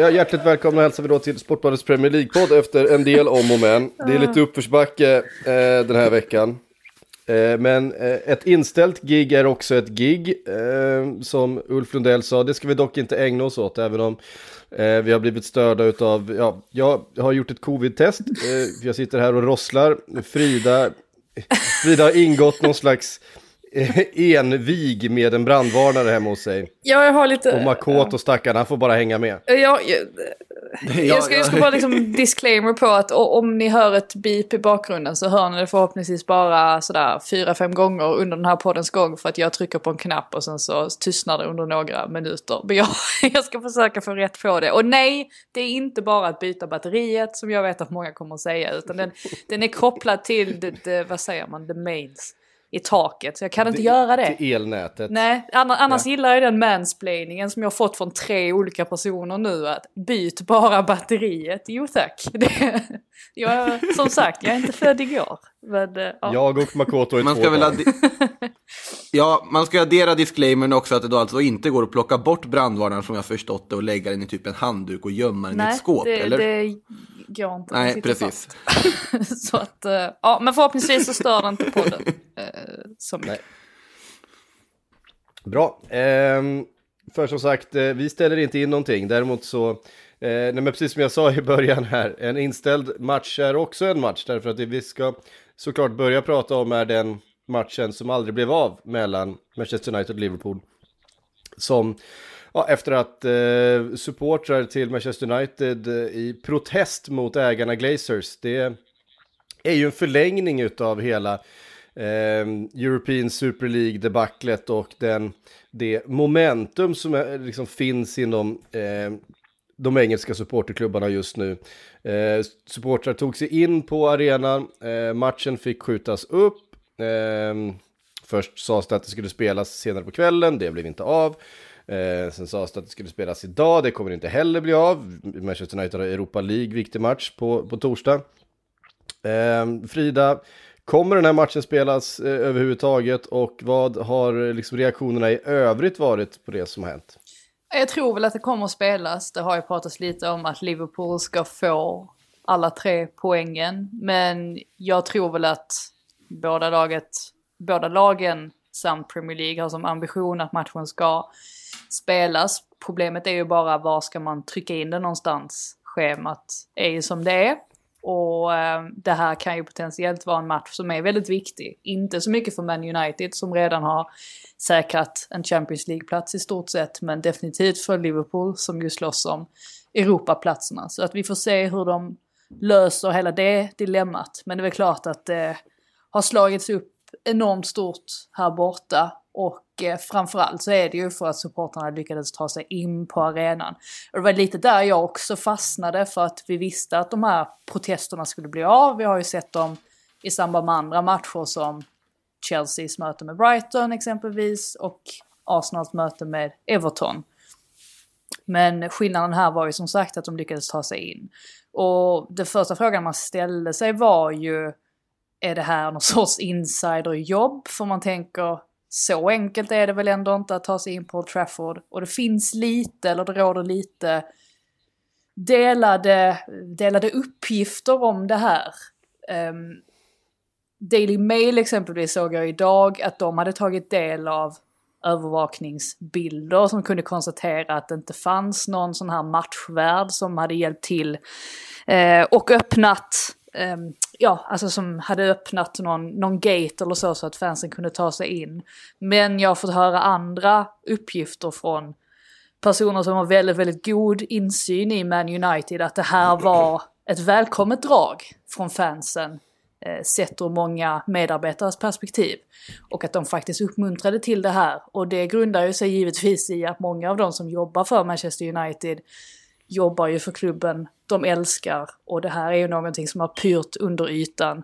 Ja, hjärtligt välkomna hälsar vi då till Sportbladets Premier League-podd efter en del om och men. Det är lite uppförsbacke eh, den här veckan. Eh, men eh, ett inställt gig är också ett gig, eh, som Ulf Lundell sa. Det ska vi dock inte ägna oss åt, även om eh, vi har blivit störda av... ja, jag har gjort ett covid-test. Eh, jag sitter här och rosslar. Frida, Frida har ingått någon slags envig med en brandvarnare hemma hos sig. Ja, jag har lite... Och Makoto stackaren, han får bara hänga med. Ja, jag, jag, ska, jag ska bara liksom disclaimer på att om ni hör ett beep i bakgrunden så hör ni det förhoppningsvis bara sådär fyra, fem gånger under den här poddens gång för att jag trycker på en knapp och sen så tystnar det under några minuter. Men jag, jag ska försöka få rätt på det. Och nej, det är inte bara att byta batteriet som jag vet att många kommer att säga utan den, den är kopplad till, det, det, vad säger man, the mains i taket. Så jag kan inte göra det. Till elnätet. Nej, anna- annars Ja. gillar jag den mansplainingen som jag har fått från tre olika personer nu. Att byt bara batteriet. Jo tack. Det, jag, som sagt, jag är inte född igår. Men, eh, ja. Jag och Makoto är Man två ska väl ja, man ska addera disclaimern också att det då alltså inte går att plocka bort brandvarnaren som jag förstått det och lägga den i typ en handduk och gömma den i Nej, ett skåp, det, eller? det går inte. Nej, precis. så att, eh, ja, men förhoppningsvis så stör det inte podden. Uh, så mycket. Nej. Bra. Ehm, för som sagt, eh, vi ställer inte in någonting. Däremot så, eh, nej, men precis som jag sa i början här, en inställd match är också en match. Därför att vi ska såklart börja prata om är den matchen som aldrig blev av mellan Manchester United och Liverpool. Som, ja, efter att eh, supportrar till Manchester United eh, i protest mot ägarna Glazers, det är ju en förlängning utav hela eh, European Super League-debaclet och den, det momentum som är, liksom finns inom eh, de engelska supporterklubbarna just nu. Eh, supportrar tog sig in på arenan, eh, matchen fick skjutas upp. Eh, först sades det att det skulle spelas senare på kvällen, det blev inte av. Eh, sen sades det att det skulle spelas idag, det kommer inte heller bli av. Manchester United har Europa League, viktig match på, på torsdag. Eh, Frida, kommer den här matchen spelas eh, överhuvudtaget och vad har liksom reaktionerna i övrigt varit på det som har hänt? Jag tror väl att det kommer att spelas. Det har ju pratats lite om att Liverpool ska få alla tre poängen. Men jag tror väl att båda, laget, båda lagen samt Premier League har som ambition att matchen ska spelas. Problemet är ju bara var ska man trycka in det någonstans. Schemat är ju som det är. Och eh, det här kan ju potentiellt vara en match som är väldigt viktig. Inte så mycket för Man United som redan har säkrat en Champions League-plats i stort sett. Men definitivt för Liverpool som ju slåss om Europaplatserna. Så att vi får se hur de löser hela det dilemmat. Men det är väl klart att det har slagits upp enormt stort här borta. Och Eh, framförallt så är det ju för att supportrarna lyckades ta sig in på arenan. Och det var lite där jag också fastnade för att vi visste att de här protesterna skulle bli av. Vi har ju sett dem i samband med andra matcher som Chelseas möte med Brighton exempelvis och Arsenals möte med Everton. Men skillnaden här var ju som sagt att de lyckades ta sig in. Och den första frågan man ställde sig var ju, är det här någon sorts insiderjobb? För man tänker, så enkelt är det väl ändå inte att ta sig in på Old Trafford. Och det finns lite, eller det råder lite delade, delade uppgifter om det här. Um, Daily Mail exempelvis såg jag idag att de hade tagit del av övervakningsbilder som kunde konstatera att det inte fanns någon sån här matchvärd som hade hjälpt till eh, och öppnat, um, ja alltså som hade öppnat någon, någon gate eller så så att fansen kunde ta sig in. Men jag har fått höra andra uppgifter från personer som har väldigt, väldigt god insyn i Man United att det här var ett välkommet drag från fansen eh, sett ur många medarbetares perspektiv. Och att de faktiskt uppmuntrade till det här. Och det grundar ju sig givetvis i att många av de som jobbar för Manchester United jobbar ju för klubben de älskar. Och det här är ju någonting som har pyrt under ytan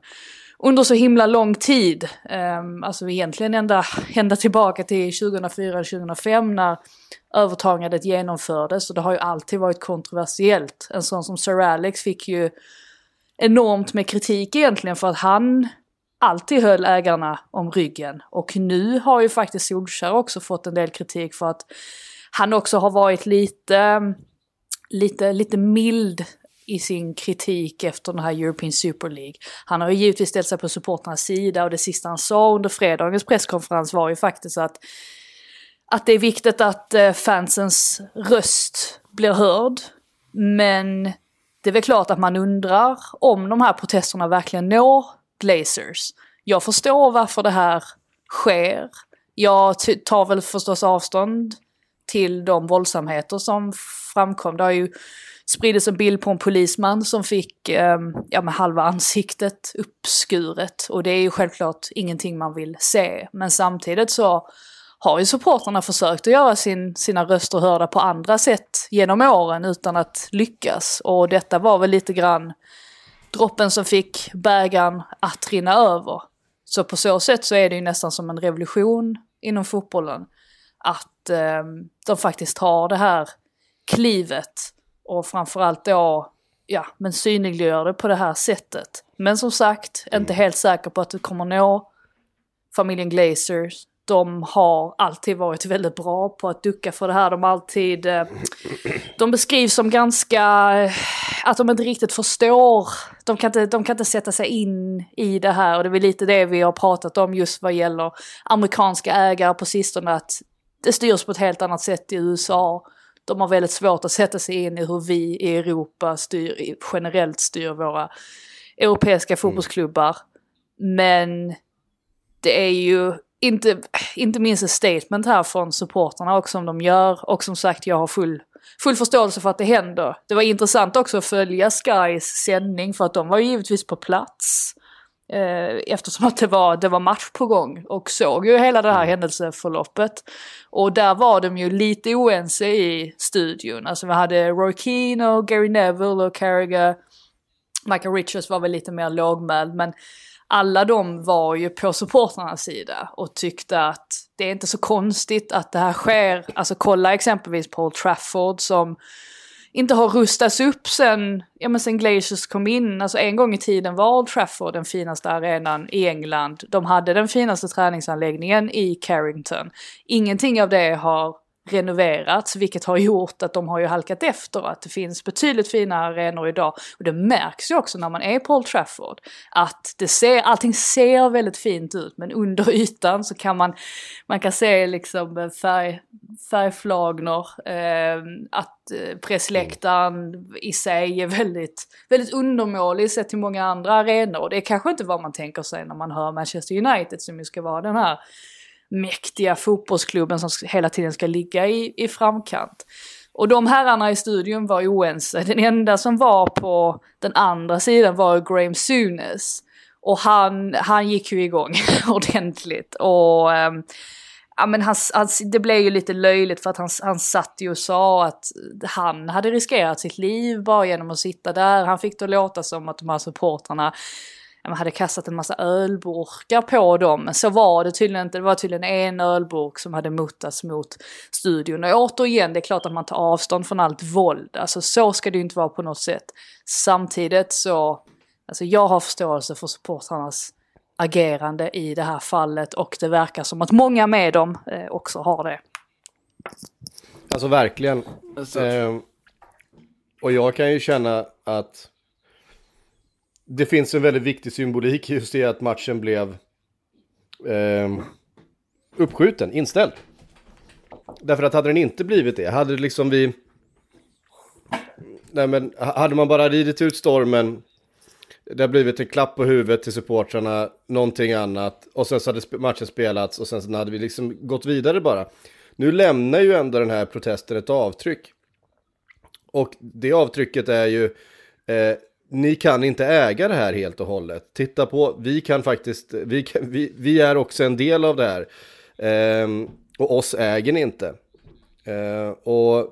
under så himla lång tid. Um, alltså egentligen ända, ända tillbaka till 2004-2005 när övertagandet genomfördes. Och det har ju alltid varit kontroversiellt. En sån som Sir Alex fick ju enormt med kritik egentligen för att han alltid höll ägarna om ryggen. Och nu har ju faktiskt Solskjaer också fått en del kritik för att han också har varit lite, lite, lite mild i sin kritik efter den här European Super League. Han har ju givetvis ställt sig på supporternas sida och det sista han sa under fredagens presskonferens var ju faktiskt att, att det är viktigt att eh, fansens röst blir hörd. Men det är väl klart att man undrar om de här protesterna verkligen når Glazers. Jag förstår varför det här sker. Jag tar väl förstås avstånd till de våldsamheter som framkom. Det har ju spridits en bild på en polisman som fick eh, ja, med halva ansiktet uppskuret. Och det är ju självklart ingenting man vill se. Men samtidigt så har ju supportrarna försökt att göra sin, sina röster hörda på andra sätt genom åren utan att lyckas. Och detta var väl lite grann droppen som fick bägaren att rinna över. Så på så sätt så är det ju nästan som en revolution inom fotbollen. Att eh, de faktiskt har det här klivet och framförallt då, ja, men synliggör det på det här sättet. Men som sagt, inte mm. helt säker på att det kommer nå familjen Glazers. De har alltid varit väldigt bra på att ducka för det här. De alltid... Eh, de beskrivs som ganska... Eh, att de inte riktigt förstår. De kan inte, de kan inte sätta sig in i det här. Och det är väl lite det vi har pratat om just vad gäller amerikanska ägare på sistone. Att det styrs på ett helt annat sätt i USA de har väldigt svårt att sätta sig in i hur vi i Europa styr, generellt styr våra europeiska fotbollsklubbar. Mm. Men det är ju inte, inte minst ett statement här från supporterna också som de gör. Och som sagt, jag har full, full förståelse för att det händer. Det var intressant också att följa Skys sändning för att de var ju givetvis på plats. Eh, eftersom att det var, det var match på gång och såg ju hela det här mm. händelseförloppet. Och där var de ju lite oense i studion. Alltså vi hade Roy Keane och Gary Neville och Carragher. Michael Richards var väl lite mer lågmäld men alla de var ju på supportrarnas sida och tyckte att det är inte så konstigt att det här sker. Alltså kolla exempelvis på Old Trafford som inte har rustats upp sen, ja men sen Glaciers kom in. Alltså en gång i tiden var Old Trafford den finaste arenan i England. De hade den finaste träningsanläggningen i Carrington. Ingenting av det har renoverats, vilket har gjort att de har ju halkat efter. Att det finns betydligt finare arenor idag. Och det märks ju också när man är på Old Trafford. Att det ser, allting ser väldigt fint ut, men under ytan så kan man, man kan se liksom färg, färgflagnor. Ehm, eh, att pressläktaren i sig är väldigt, väldigt undermålig sett till många andra arenor. Och det är kanske inte vad man tänker sig när man hör Manchester United som ju ska vara den här mäktiga fotbollsklubben som hela tiden ska ligga i, i framkant. Och de herrarna i studion var oense. Den enda som var på den andra sidan var Graham Sunes. Och han, han gick ju igång ordentligt. Och um, ja, men han, han, det blev ju lite löjligt för att han, han satt ju och sa att han hade riskerat sitt liv bara genom att sitta där. Han fick det låta som att de här supportrarna man hade kastat en massa ölburkar på dem. Men så var det tydligen inte. Det var tydligen en ölburk som hade muttats mot studion. Och återigen, det är klart att man tar avstånd från allt våld. Alltså så ska det ju inte vara på något sätt. Samtidigt så, alltså jag har förståelse för supportrarnas agerande i det här fallet och det verkar som att många med dem eh, också har det. Alltså verkligen. Eh, och jag kan ju känna att det finns en väldigt viktig symbolik just i att matchen blev eh, uppskjuten, inställd. Därför att hade den inte blivit det, hade liksom vi... Nej men, hade man bara ridit ut stormen, det har blivit en klapp på huvudet till supportrarna, någonting annat, och sen så hade matchen spelats och sen så hade vi liksom gått vidare bara. nu lämnar ju ändå den här protesten ett avtryck. Och det avtrycket är ju, eh, ni kan inte äga det här helt och hållet. Titta på, vi kan faktiskt, vi, kan, vi, vi är också en del av det här. Eh, och oss äger ni inte. Eh, och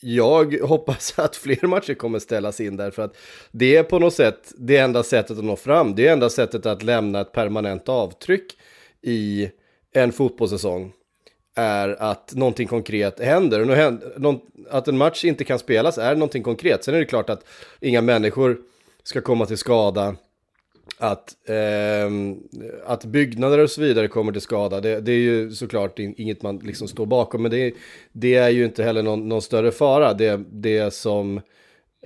jag hoppas att fler matcher kommer ställas in där för att det är på något sätt det enda sättet att nå fram. Det är enda sättet att lämna ett permanent avtryck i en fotbollssäsong är att någonting konkret händer. Att en match inte kan spelas är någonting konkret. Sen är det klart att inga människor ska komma till skada. Att, eh, att byggnader och så vidare kommer till skada, det, det är ju såklart inget man liksom står bakom. Men det, det är ju inte heller någon, någon större fara. Det, det som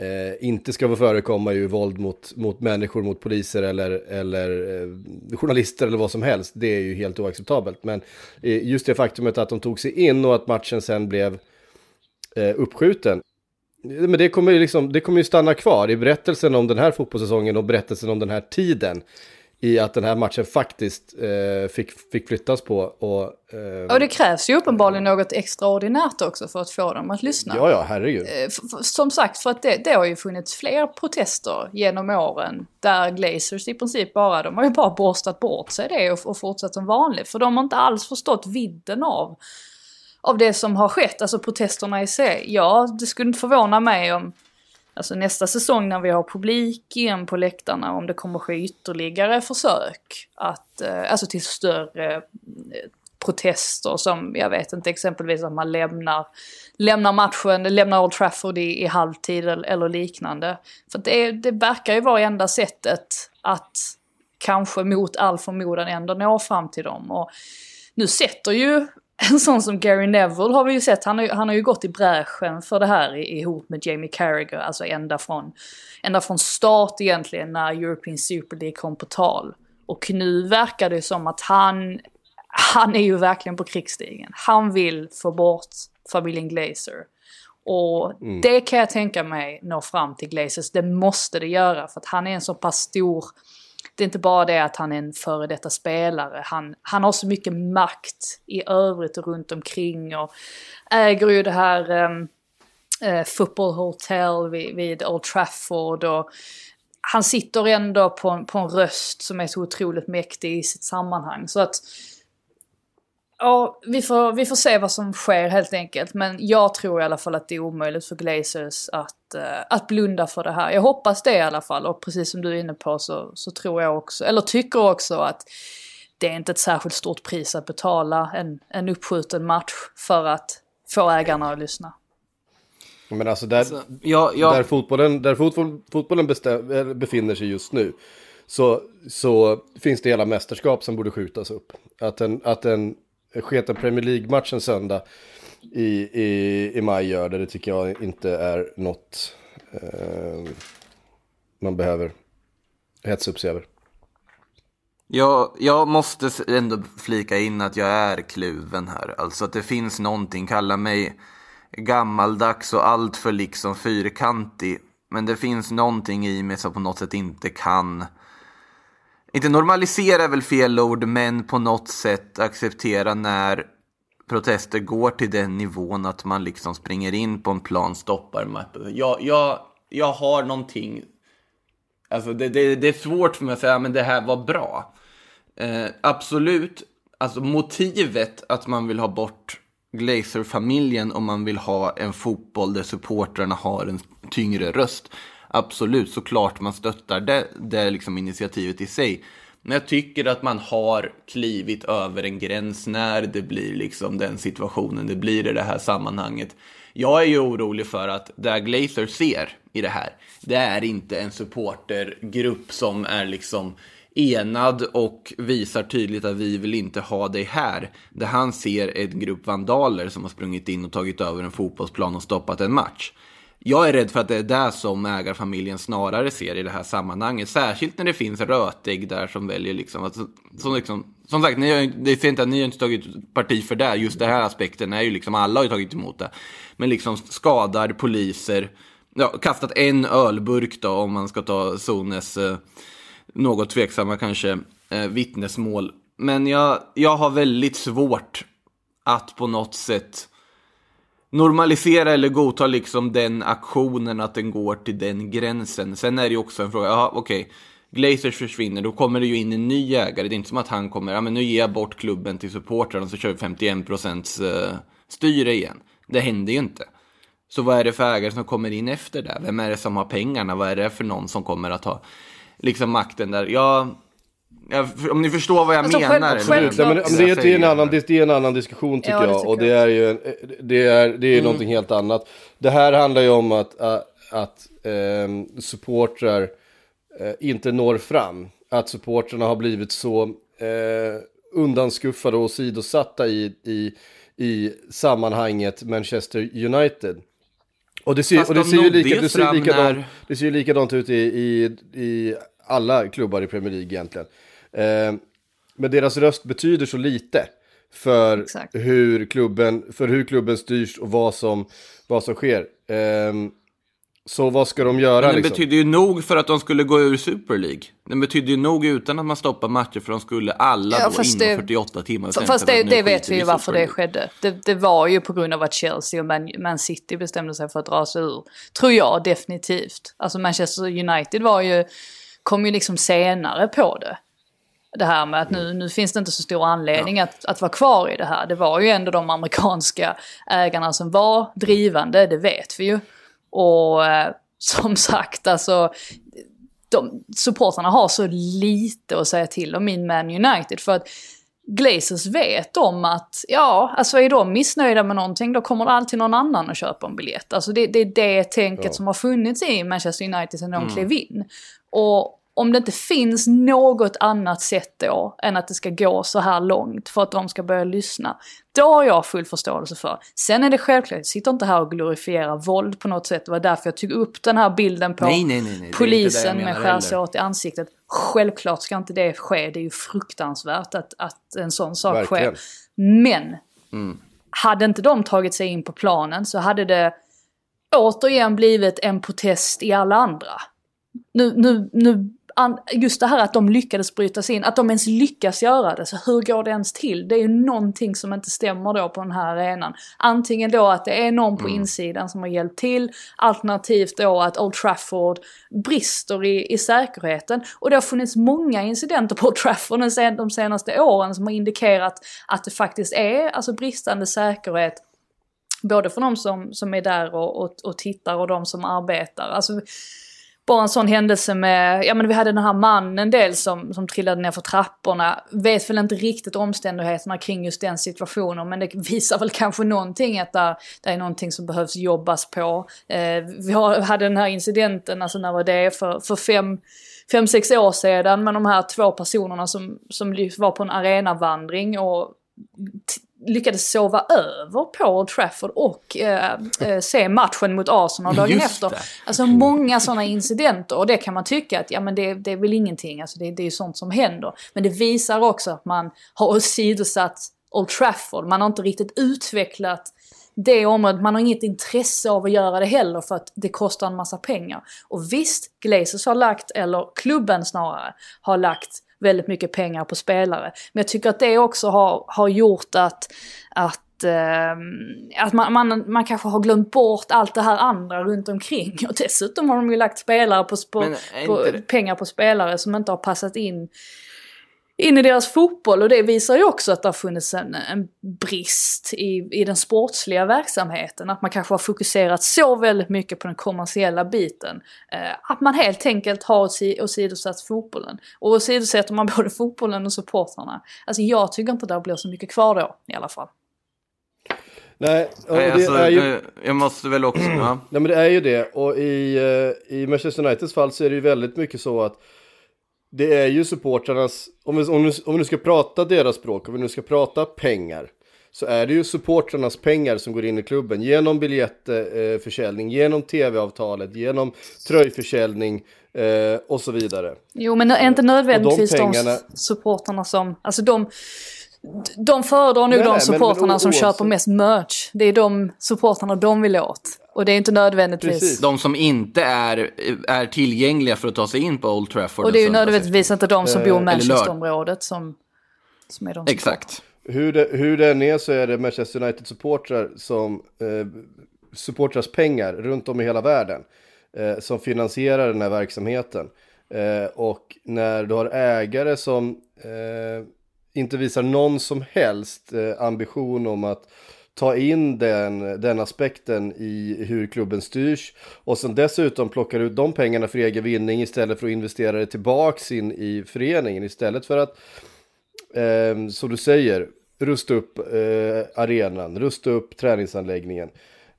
eh, inte ska få förekomma ju våld mot, mot människor, mot poliser eller, eller eh, journalister eller vad som helst. Det är ju helt oacceptabelt. Men eh, just det faktumet att de tog sig in och att matchen sen blev eh, uppskjuten. Men det kommer, ju liksom, det kommer ju stanna kvar i berättelsen om den här fotbollssäsongen och berättelsen om den här tiden i att den här matchen faktiskt eh, fick, fick flyttas på. Och, eh, och det krävs ju uppenbarligen något extraordinärt också för att få dem att lyssna. Ja, ja, herregud. Eh, som sagt, för att det, det har ju funnits fler protester genom åren där Glazers i princip bara, de har ju bara borstat bort sig det och, och fortsatt som vanligt. För de har inte alls förstått vidden av, av det som har skett, alltså protesterna i sig. Ja, det skulle inte förvåna mig om Alltså nästa säsong när vi har publik igen på läktarna, om det kommer ske ytterligare försök att, eh, alltså till större eh, protester som, jag vet inte, exempelvis att man lämnar, lämnar matchen, lämnar Old Trafford i, i halvtid eller, eller liknande. För det, det verkar ju vara enda sättet att kanske mot all förmodan ändå nå fram till dem. Och nu sätter ju en sån som Gary Neville har vi ju sett, han har, han har ju gått i bräschen för det här ihop med Jamie Carragher, alltså ända från, ända från start egentligen när European Super League kom på tal. Och nu verkar det som att han, han är ju verkligen på krigsstigen. Han vill få bort familjen Glazer. Och mm. det kan jag tänka mig nå fram till Glazers, det måste det göra för att han är en så pass stor det är inte bara det att han är en före detta spelare. Han, han har så mycket makt i övrigt och runt omkring och äger ju det här um, uh, Football Hotel vid, vid Old Trafford och han sitter ändå på, på en röst som är så otroligt mäktig i sitt sammanhang. Så att Ja, vi får, vi får se vad som sker helt enkelt. Men jag tror i alla fall att det är omöjligt för Glazers att, uh, att blunda för det här. Jag hoppas det i alla fall. Och precis som du är inne på så, så tror jag också, eller tycker också att det är inte ett särskilt stort pris att betala en, en uppskjuten match för att få ägarna att lyssna. Men alltså där, alltså, ja, ja. där fotbollen, där fotboll, fotbollen bestäm, befinner sig just nu så, så finns det hela mästerskap som borde skjutas upp. Att en, att en sketa Premier League-matchen söndag i, i, i maj gör det. Det tycker jag inte är något eh, man behöver hetsa upp sig över. Jag, jag måste ändå flika in att jag är kluven här. Alltså att det finns någonting, kalla mig gammaldags och alltför liksom fyrkantig. Men det finns någonting i mig som på något sätt inte kan inte normalisera är väl fel ord, men på något sätt acceptera när protester går till den nivån att man liksom springer in på en plan, stoppar mappen. Jag, jag, jag har någonting, alltså det, det, det är svårt för mig att säga, men det här var bra. Eh, absolut, alltså motivet att man vill ha bort Glazer-familjen om man vill ha en fotboll där supportrarna har en tyngre röst absolut, såklart man stöttar det, det liksom initiativet i sig. Men jag tycker att man har klivit över en gräns när det blir liksom den situationen det blir i det här sammanhanget. Jag är ju orolig för att det Glazer ser i det här, det är inte en supportergrupp som är liksom enad och visar tydligt att vi vill inte ha dig här. Det han ser är en grupp vandaler som har sprungit in och tagit över en fotbollsplan och stoppat en match. Jag är rädd för att det är det som ägarfamiljen snarare ser i det här sammanhanget. Särskilt när det finns rötägg där som väljer liksom, alltså, som, liksom som sagt, ni har, det är inte att ni har inte tagit parti för det. Just den här aspekten är ju liksom, alla har ju tagit emot det. Men liksom skadar poliser, ja, kastat en ölburk då om man ska ta Sones eh, något tveksamma kanske eh, vittnesmål. Men jag, jag har väldigt svårt att på något sätt normalisera eller godta liksom den aktionen att den går till den gränsen. Sen är det ju också en fråga, ja okej, okay. Glazers försvinner, då kommer det ju in en ny ägare. Det är inte som att han kommer, ja men nu ger jag bort klubben till supportrarna så kör vi 51 procents eh, styre igen. Det händer ju inte. Så vad är det för ägare som kommer in efter det? Vem är det som har pengarna? Vad är det för någon som kommer att ha liksom makten där? Ja, Ja, om ni förstår vad jag alltså, menar. Själv, ja, men, men det, är, det, är en annan, det är en annan diskussion tycker ja, jag. Och det är ju en, det är, det är mm. någonting helt annat. Det här handlar ju om att, att, att eh, supportrar eh, inte når fram. Att supportrarna har blivit så eh, undanskuffade och sidosatta i, i, i sammanhanget Manchester United. Och det ser, och det ser ju lika, det ser likadant, när... det ser likadant ut i, i, i alla klubbar i Premier League egentligen. Eh, men deras röst betyder så lite för hur, klubben, för hur klubben styrs och vad som, vad som sker. Eh, så vad ska de göra? Men den liksom? betyder ju nog för att de skulle gå ur Super League. Den betyder ju nog utan att man stoppar matcher för de skulle alla ja, då inom det, 48 timmar. Fast det, det vet vi ju varför det skedde. Det, det, var ju på grund av att Chelsea och Man, Man, City bestämde sig för att dra sig ur. Tror jag definitivt. Alltså Manchester United var ju, kom ju liksom senare på det det här med att nu, nu finns det inte så stor anledning ja. att, att vara kvar i det här. Det var ju ändå de amerikanska ägarna som var drivande, det vet vi ju. Och eh, som sagt, alltså de, supportrarna har så lite att säga till om i Man United. För att Glazers vet om att, ja, alltså är de missnöjda med någonting då kommer det alltid någon annan och köper en biljett. Alltså det, det är det tänket ja. som har funnits i Manchester United sedan de mm. klev in. Och om det inte finns något annat sätt då än att det ska gå så här långt för att de ska börja lyssna. Då har jag full förståelse för. Sen är det självklart, jag sitter inte här och glorifierar våld på något sätt. Det var därför jag tog upp den här bilden på nej, nej, nej, polisen med skärsåret i ansiktet. Självklart ska inte det ske, det är ju fruktansvärt att, att en sån sak Verkligen. sker. Men, mm. hade inte de tagit sig in på planen så hade det återigen blivit en protest i alla andra. Nu, nu, nu just det här att de lyckades bryta sig in, att de ens lyckas göra det. Så hur går det ens till? Det är ju någonting som inte stämmer då på den här arenan. Antingen då att det är någon på mm. insidan som har hjälpt till, alternativt då att Old Trafford brister i, i säkerheten. Och det har funnits många incidenter på Old Trafford de senaste åren som har indikerat att det faktiskt är alltså bristande säkerhet både för de som, som är där och, och, och tittar och de som arbetar. Alltså, bara en sån händelse med, ja men vi hade den här mannen del som, som trillade ner för trapporna. Vet väl inte riktigt omständigheterna kring just den situationen men det visar väl kanske någonting att det, det är någonting som behövs jobbas på. Eh, vi har, hade den här incidenten, alltså när var det? För, för fem, fem, sex år sedan med de här två personerna som, som var på en arenavandring och lyckades sova över på Old Trafford och eh, eh, se matchen mot Arsenal dagen Just efter. Det. Alltså många sådana incidenter och det kan man tycka att ja men det, det är väl ingenting, alltså det, det är ju sånt som händer. Men det visar också att man har åsidosatt Old Trafford, man har inte riktigt utvecklat det området, man har inget intresse av att göra det heller för att det kostar en massa pengar. Och visst, Glazers har lagt, eller klubben snarare, har lagt väldigt mycket pengar på spelare. Men jag tycker att det också har, har gjort att, att eh, att man, man, man kanske har glömt bort allt det här andra runt omkring. Och dessutom har de ju lagt spelare på, på, på pengar på spelare som inte har passat in in i deras fotboll och det visar ju också att det har funnits en, en brist i, i den sportsliga verksamheten. Att man kanske har fokuserat så väldigt mycket på den kommersiella biten. Eh, att man helt enkelt har åsidosatt fotbollen. Och åsidosätter man både fotbollen och supportrarna. Alltså jag tycker inte det blir så mycket kvar då i alla fall. Nej, Nej alltså, är ju... jag måste väl också... ja. Nej men det är ju det och i, eh, i Manchester Uniteds fall så är det ju väldigt mycket så att det är ju supportrarnas, om vi, om, vi, om vi nu ska prata deras språk, om vi nu ska prata pengar, så är det ju supportrarnas pengar som går in i klubben genom biljettförsäljning, eh, genom tv-avtalet, genom tröjförsäljning eh, och så vidare. Jo, men är inte nödvändigtvis de, pengarna... de supportrarna som, alltså de, de föredrar nog nej, de supportrarna som köper mest merch. Det är de supportrarna de vill åt. Och det är inte nödvändigtvis... Precis. De som inte är, är tillgängliga för att ta sig in på Old Trafford. Och det är ju nödvändigtvis inte de som bor i eh, Manchesterområdet som, som är de Exakt. hur, det, hur det än är så är det Manchester United-supportrar som eh, supportrars pengar runt om i hela världen eh, som finansierar den här verksamheten. Eh, och när du har ägare som eh, inte visar någon som helst eh, ambition om att ta in den, den aspekten i hur klubben styrs och sen dessutom plockar ut de pengarna för egen vinning istället för att investera det tillbaks in i föreningen istället för att, eh, som du säger, rusta upp eh, arenan, rusta upp träningsanläggningen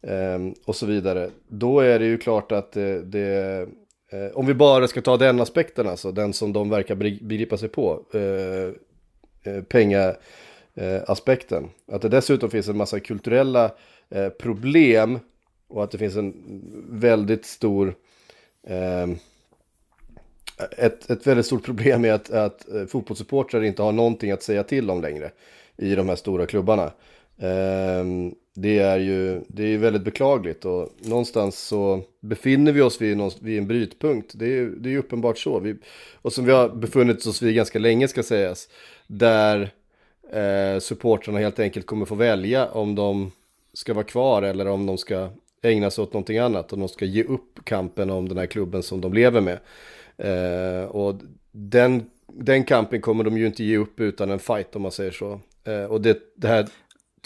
eh, och så vidare. Då är det ju klart att det, det eh, om vi bara ska ta den aspekten alltså, den som de verkar begripa sig på, eh, eh eh, aspekten. Att det dessutom finns en massa kulturella eh, problem och att det finns en väldigt stor eh, ett, ett väldigt stort problem är att, att eh, fotbollssupportrar inte har någonting att säga till om längre i de här stora klubbarna. Eh, det är ju det är väldigt beklagligt och någonstans så befinner vi oss vid, någon, vid en brytpunkt. Det är, det är uppenbart så. Vi, och som vi har befunnit oss vid ganska länge ska sägas. Där eh, supportrarna helt enkelt kommer få välja om de ska vara kvar eller om de ska ägna sig åt någonting annat. Om de ska ge upp kampen om den här klubben som de lever med. Eh, och den, den kampen kommer de ju inte ge upp utan en fight om man säger så. Eh, och det, det här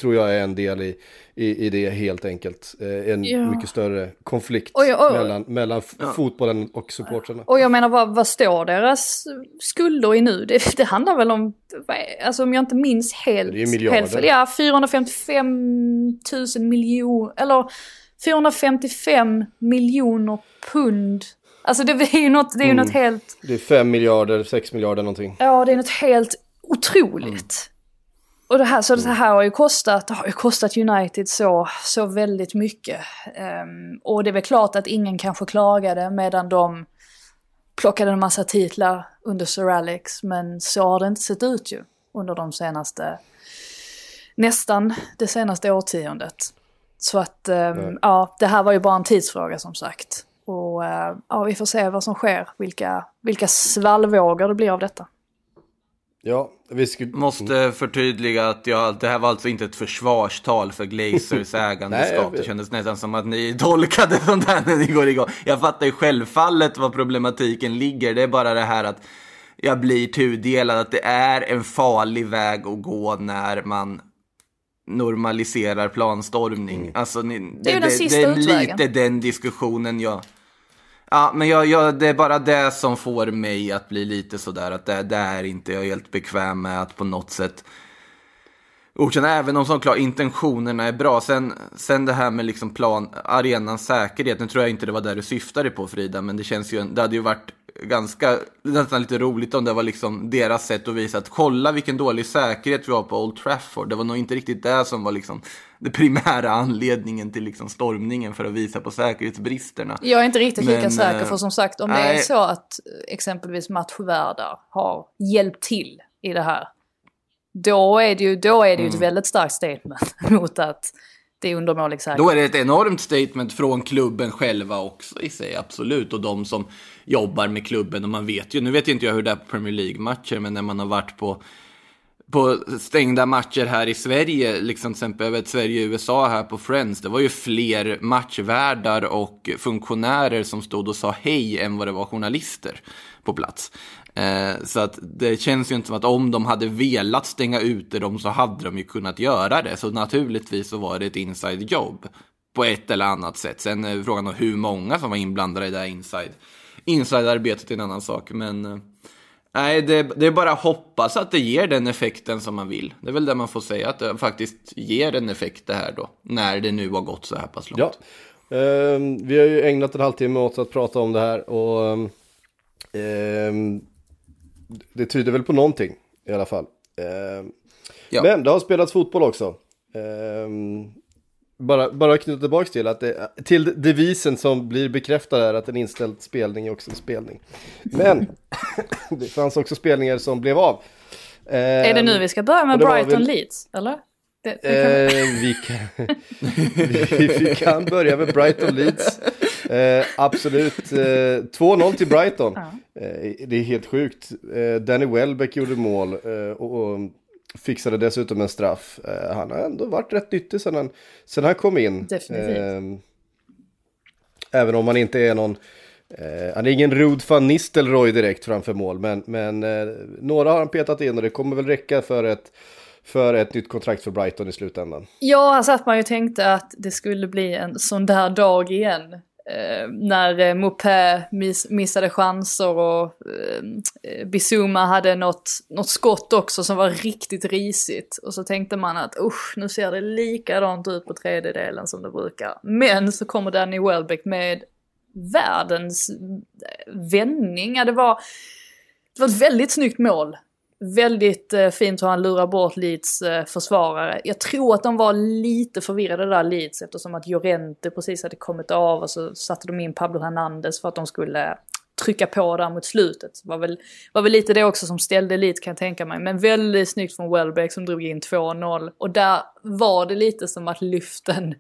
tror jag är en del i, i, i det helt enkelt. Eh, en ja. mycket större konflikt och jag, och, mellan, mellan ja. fotbollen och supportrarna. Och jag menar vad, vad står deras skulder i nu? Det, det handlar väl om, alltså om jag inte minns helt, det är miljarder. helt ja 455 000 miljoner, eller 455 miljoner pund Alltså det är ju något, det är ju mm. något helt... Det är 5 miljarder, 6 miljarder någonting. Ja, det är något helt otroligt. Mm. Och det här, så det här har ju kostat, har ju kostat United så, så väldigt mycket. Um, och det är väl klart att ingen kanske klagade medan de plockade en massa titlar under Sir Alex. Men så har det inte sett ut ju under de senaste, nästan det senaste årtiondet. Så att um, ja, det här var ju bara en tidsfråga som sagt. Och uh, ja, vi får se vad som sker, vilka, vilka svallvågor det blir av detta. Ja, vi skulle... Måste förtydliga att jag, det här var alltså inte ett försvarstal för Glazers ägandeskap. det kändes nästan som att ni tolkade sånt här när ni går igång. Jag fattar ju självfallet var problematiken ligger. Det är bara det här att jag blir tudelad. Att det är en farlig väg att gå när man normaliserar planstormning. Mm. Alltså, ni, det, det, är ju den sista det är utvägen. lite den diskussionen jag Ja, men jag, jag, det är bara det som får mig att bli lite sådär att det, det är inte jag är helt bekväm med att på något sätt godkänna, även om såklart intentionerna är bra. Sen, sen det här med liksom plan, arenans säkerhet, nu tror jag inte det var där du syftade på Frida, men det känns ju, det hade ju varit ganska, nästan lite roligt om det var liksom deras sätt att visa att kolla vilken dålig säkerhet vi har på Old Trafford. Det var nog inte riktigt det som var liksom det primära anledningen till liksom stormningen för att visa på säkerhetsbristerna. Jag är inte riktigt lika Men, säker för som sagt om det är så att exempelvis matchvärdar har hjälpt till i det här. Då är det ju, då är det ju mm. ett väldigt starkt statement mot att det är undermålig säkerhet. Då är det ett enormt statement från klubben själva också i sig, absolut. Och de som jobbar med klubben och man vet ju, nu vet inte jag hur det är på Premier League-matcher, men när man har varit på på stängda matcher här i Sverige, liksom till exempel över Sverige-USA här på Friends, det var ju fler matchvärdar och funktionärer som stod och sa hej än vad det var journalister på plats. Eh, så att det känns ju inte som att om de hade velat stänga ute dem så hade de ju kunnat göra det. Så naturligtvis så var det ett inside jobb på ett eller annat sätt. Sen är frågan om hur många som var inblandade i det här inside, inside-arbetet är en annan sak. Men eh, nej, det, det, är bara att hoppas att det ger den effekten som man vill. Det är väl det man får säga, att det faktiskt ger en effekt det här då. När det nu har gått så här pass långt. Ja. Uh, vi har ju ägnat en halvtimme åt att prata om det här och uh, det tyder väl på någonting i alla fall. Uh, ja. Men det har spelats fotboll också. Ehm, bara, bara knyta tillbaka till att det, till devisen som blir bekräftad är att en inställd spelning är också en spelning. Men det fanns också spelningar som blev av. Eh, är det nu vi ska börja med Brighton väl... Leeds, eller? Det, det kan... eh, vi, kan, vi, vi, kan börja med Brighton Leeds. Eh, absolut. Eh, 2-0 till Brighton. Ja. Eh, det är helt sjukt. Eh, Danny Welbeck gjorde mål. och, och fixade dessutom en straff. Eh, han har ändå varit rätt nyttig sedan han, sedan han kom in. Definitivt. Eh, även om han inte är någon, eh, han är ingen Rud van Nistelrooy direkt framför mål, men, men eh, några har han petat in och det kommer väl räcka för ett, för ett nytt kontrakt för Brighton i slutändan. Ja, här satt man ju tänkte att det skulle bli en sån där dag igen. Eh, när eh, Mopé miss, missade chanser och eh, eh, Bizuma hade något, något skott också som var riktigt risigt. Och så tänkte man att usch, nu ser det likadant ut på tredjedelen som det brukar. Men så kommer Danny Welbeck med världens eh, vändning. Ja, det var, det var ett väldigt snyggt mål. Väldigt eh, fint hur han lurar bort Leeds eh, försvarare. Jag tror att de var lite förvirrade där Leeds eftersom att Llorente precis hade kommit av och så satte de in Pablo Hernandez för att de skulle eh, trycka på där mot slutet. Det var väl, var väl lite det också som ställde Leeds kan jag tänka mig. Men väldigt snyggt från Welbeck som drog in 2-0. Och där var det lite som att lyften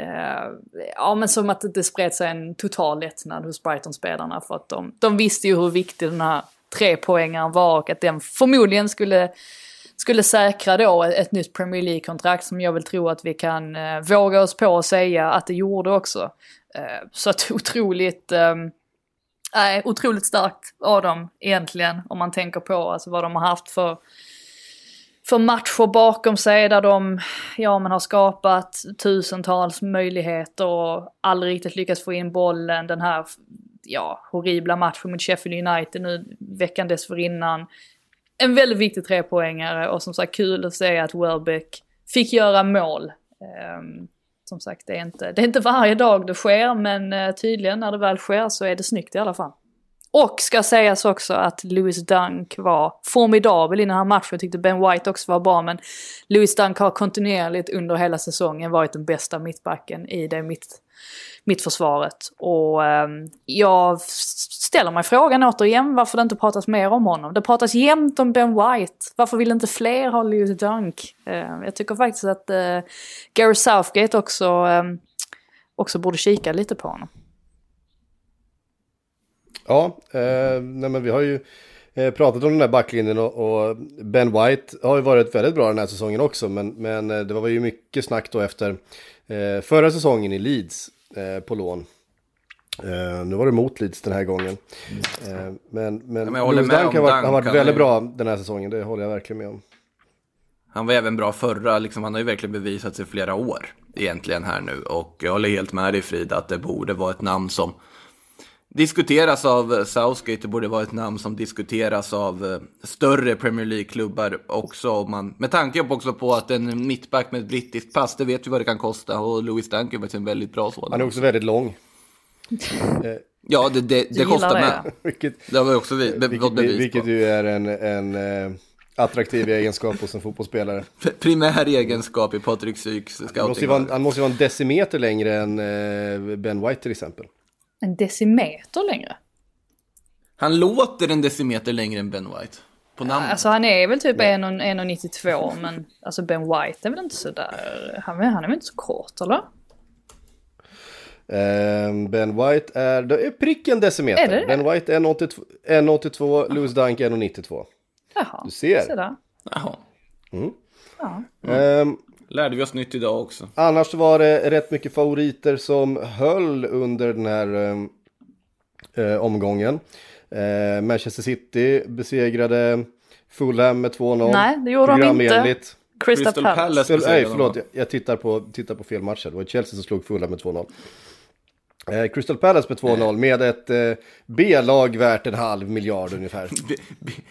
Uh, eh, ja men som att det spred sig en total lättnad hos Brighton-spelarna för att de, de visste ju hur viktig den här trepoängaren var och att den förmodligen skulle, skulle säkra då ett, ett nytt Premier League-kontrakt som jag vill tro att vi kan eh, våga oss på att säga att det gjorde också. Eh, så att otroligt, eh, otroligt starkt av dem egentligen om man tänker på alltså, vad de har haft för för matcher bakom sig där de ja, men har skapat tusentals möjligheter och aldrig riktigt lyckats få in bollen. Den här ja, horribla matchen mot Sheffield United nu veckan dessförinnan. En väldigt viktig trepoängare och som sagt kul att se att Welbeck fick göra mål. Um, som sagt, det är, inte, det är inte varje dag det sker men uh, tydligen när det väl sker så är det snyggt i alla fall. Och ska sägas också att Lewis Dunk var formidabel i den här matchen. Jag tyckte Ben White också var bra men Lewis Dunk har kontinuerligt under hela säsongen varit den bästa mittbacken i det mitt, mittförsvaret. Och eh, jag ställer mig frågan återigen varför det inte pratas mer om honom. Det pratas jämt om Ben White. Varför vill inte fler ha Lewis Dunk? Eh, jag tycker faktiskt att eh, Gary Southgate också, ehm, också borde kika lite på honom. Ja, eh, nej men vi har ju eh, pratat om den här backlinjen och, och, Ben White har ju varit väldigt bra den här säsongen också. Men, men eh, det var ju mycket snack då efter eh, förra säsongen i Leeds på lån. Uh, nu var det mot Leeds den här gången. Uh, men men, ja, men Louis Dunk har varit, har varit väldigt bra den här säsongen, det håller jag verkligen med om. Han var även bra förra, liksom, han har ju verkligen bevisat sig flera år egentligen här nu. Och jag håller helt med dig Frida att det borde vara ett namn som diskuteras av Southgate. Det borde vara ett namn som diskuteras av eh, större Premier League-klubbar också. Man, med tanke på också på att en mittback med ett brittiskt pass, det vet vi vad det kan kosta. Och Louis Dunk är faktiskt en väldigt bra sådan. Han är också väldigt lång. ja, det, det, det kostar med. vilket, det har vi också be, vilket, bevis vilket på. ju är en, en attraktiv egenskap hos en fotbollsspelare. Primär egenskap i Patrik Syks scouting. Han måste, vara, han måste ju vara en decimeter längre än Ben White till exempel en decimeter längre. Han låter en decimeter längre än Ben White. På namnet. Alltså han är väl typ 1,92 men alltså Ben White är väl inte sådär, han, han är väl inte så kort eller? Um, ben White är, det är prick en decimeter. Är det det? Ben White är 1,82, Louis Dunk är 1,92. Jaha, du ser. Där. Jaha. Mm. Ja. Um, Lärde vi oss nytt idag också. Annars var det rätt mycket favoriter som höll under den här eh, omgången. Eh, Manchester City besegrade Fulham med 2-0. Nej, det gjorde de inte. Crystal, Crystal Palace. Palace Nej, förlåt, jag, jag tittar, på, tittar på fel match. Det var Chelsea som slog Fulham med 2-0. Eh, Crystal Palace med 2-0 med ett eh, B-lag värt en halv miljard ungefär.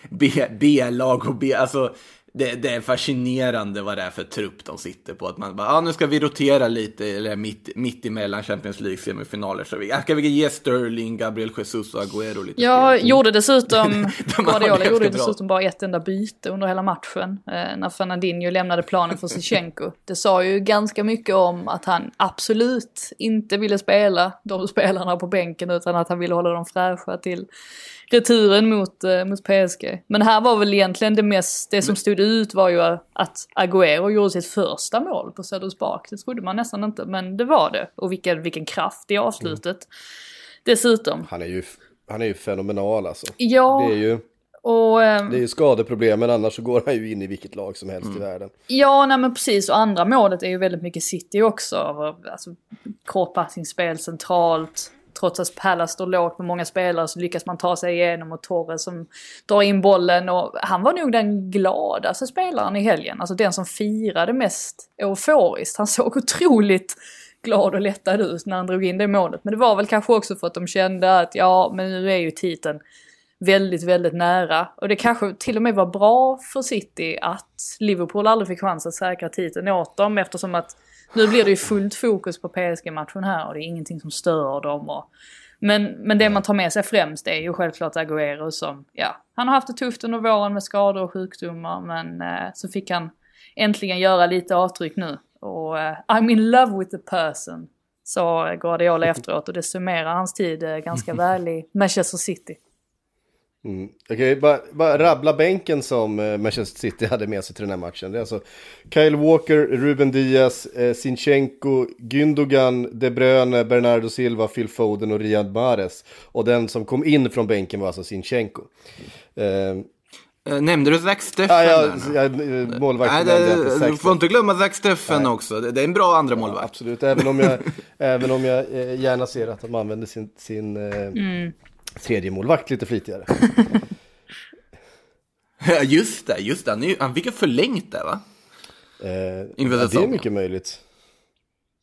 B-lag och B, alltså det, det, är fascinerande vad det är för trupp de sitter på. Att man bara, ah, nu ska vi rotera lite eller mitt, mitt emellan Champions League semifinaler. Så vi, ska vi ge Sterling, Gabriel Jesus och Agüero lite Jag spel? gjorde dessutom, Guardiola gjorde dessutom bara ett enda byte under hela matchen. Eh, när Fernandinho lämnade planen för Zichenko. Det sa ju ganska mycket om att han absolut inte ville spela de spelarna på bänken utan att han ville hålla dem fräscha till returen mot, eh, mot PSG. Men här var väl egentligen det mest, det som stod ut var ju att Agüero gjorde sitt första mål på Söders Park. Det trodde man nästan inte, men det var det. Och vilken, vilken kraft i avslutet. Mm. Dessutom. Han är ju, han är ju fenomenal alltså. Ja. Det är ju... Och, ehm, Det är ju skadeproblem, men annars så går han ju in i vilket lag som helst i världen. Ja, nej men precis. Och andra målet är ju väldigt mycket City också. Alltså, kortpassningsspel centralt. Trots att Palace står lågt med många spelare så lyckas man ta sig igenom och Torres som drar in bollen. Och han var nog den gladaste spelaren i helgen. Alltså den som firade mest euforiskt. Han såg otroligt glad och lättad ut när han drog in det målet. Men det var väl kanske också för att de kände att ja, men nu är ju titeln väldigt, väldigt nära. Och det kanske till och med var bra för City att Liverpool aldrig fick chans att säkra titeln åt dem eftersom att nu blir det ju fullt fokus på PSG-matchen här och det är ingenting som stör dem. Och, men, men det man tar med sig främst är ju självklart Agüero som, ja, han har haft det tufft under våren med skador och sjukdomar men eh, så fick han äntligen göra lite avtryck nu. Och eh, I'm in love with the person, sa Guardiola efteråt och det summerar hans tid eh, ganska väl i Manchester City. Mm. Jag kan ju bara, bara rabbla bänken som eh, Manchester City hade med sig till den här matchen. Det är alltså Kyle Walker, Ruben Diaz, eh, Sinchenko, Gündogan, De Bruyne, Bernardo Silva, Phil Foden och Riyad Mahrez. Och den som kom in från bänken var alltså Sinchenko. Eh, Eh, Nämnde du Zack Steffen? ja, ja, ja, eh, målvakten Nej, nämnde jag inte det, du får inte glömma Zack Steffen också. Det, är en bra andra Ja, målvakt. absolut, även om jag, även om jag eh, gärna ser att de använder sin, sin eh, tredje målvakt lite flitigare. Ja, just det, just det. Han, är ju- han fick ju förlängt där va? Eh, Inför ja, det är mycket möjligt.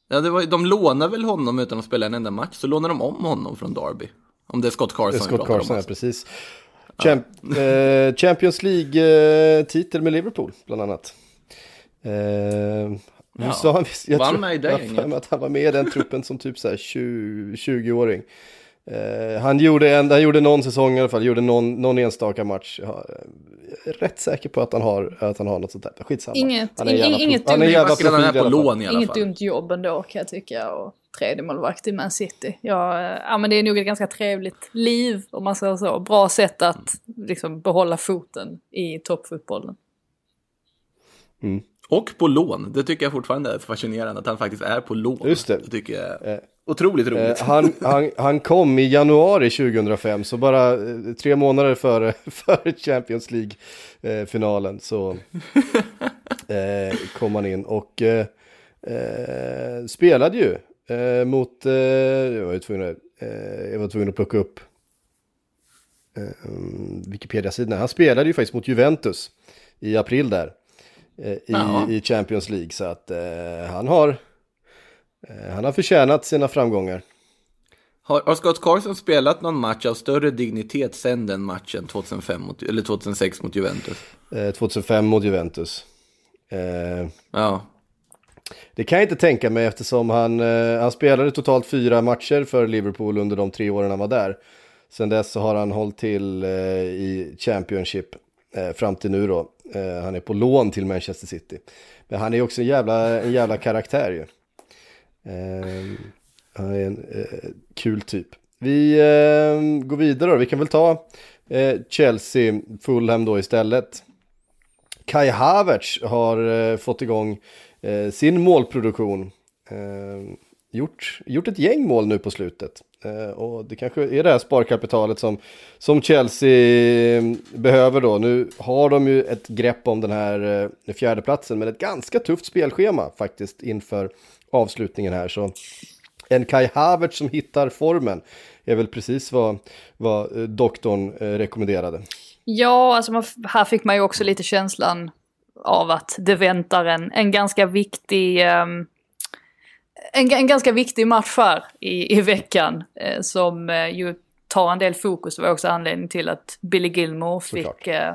Ja, det var, de lånar väl honom utan att spela en enda match, så lånar de om honom från Derby. Om det är Scott Carson Det Scott Carson, ja, alltså. precis. Champ, eh, Champions League-titel med Liverpool, bland annat. Eh, Ja, så han, jag tror, med i det jag att han var med i den truppen som typ så här 20 20-åring. Eh, han, gjorde en, han gjorde någon säsong i alla fall, gjorde någon, någon enstaka match. Jag är rätt säker på att han har, att han har något sånt där. Skitsamma. Inget- han är ing- jävla inget han är dumt. han är på alla fall. lån i alla Inget fall? dumt jobb ändå kan jag tycka. Och tredje målvakt i Man City. Ja, eh, ja, men det är nog ett ganska trevligt liv om man säger så. Bra sätt att liksom, behålla foten i toppfotbollen. Och på lån. Det tycker jag fortfarande är fascinerande att han faktiskt är på lån. Just det. Det tycker jag är otroligt roligt. Eh, han, han, han kom i januari 2005, så bara eh, tre månader före, före Champions League-finalen så eh, kom han in och eh, eh, spelade ju eh, mot, eh, jag, var ju tvungen att, eh, jag var tvungen att plocka upp eh, Wikipedia-sidan. Han spelade ju faktiskt mot Juventus i april där eh, i, Ja. i Champions League. Så att eh, han har Eh, Han har förtjänat sina framgångar. Har, har Scott Carson spelat någon match av större dignitet sen den matchen 2005 mot, eller 2006 mot Juventus? Eh, 2005 mot Juventus. Eh, Ja. det kan jag inte tänka mig eftersom han, eh, han spelade totalt fyra matcher för Liverpool under de tre åren han var där. Sen dess så har han hållit till eh, i Championship eh, fram till nu då. Eh, han är på lån till Manchester City. Men han är också en jävla, en jävla karaktär ju. Eh, han är en eh, kul typ. Vi eh, går vidare då. Vi kan väl ta eh, Chelsea, Fulham då istället. Kai Havertz har eh, fått igång eh, sin målproduktion. Ehm, Gjort, gjort ett gäng mål nu på slutet. Eh, och det kanske är det här sparkapitalet som, som Chelsea mm, behöver då. Nu har de ju ett grepp om den här eh, fjärdeplatsen men ett ganska tufft spelschema faktiskt inför avslutningen här. Så en Kai Havertz som hittar formen är väl precis vad, vad eh, doktorn eh, rekommenderade. Ja, alltså man, här fick man ju också lite känslan av att det väntar en, en ganska viktig ehm, en, en ganska viktig match här i, i veckan eh, som eh, ju tar en del fokus. Det var också anledningen till att Billy Gilmore fick, eh,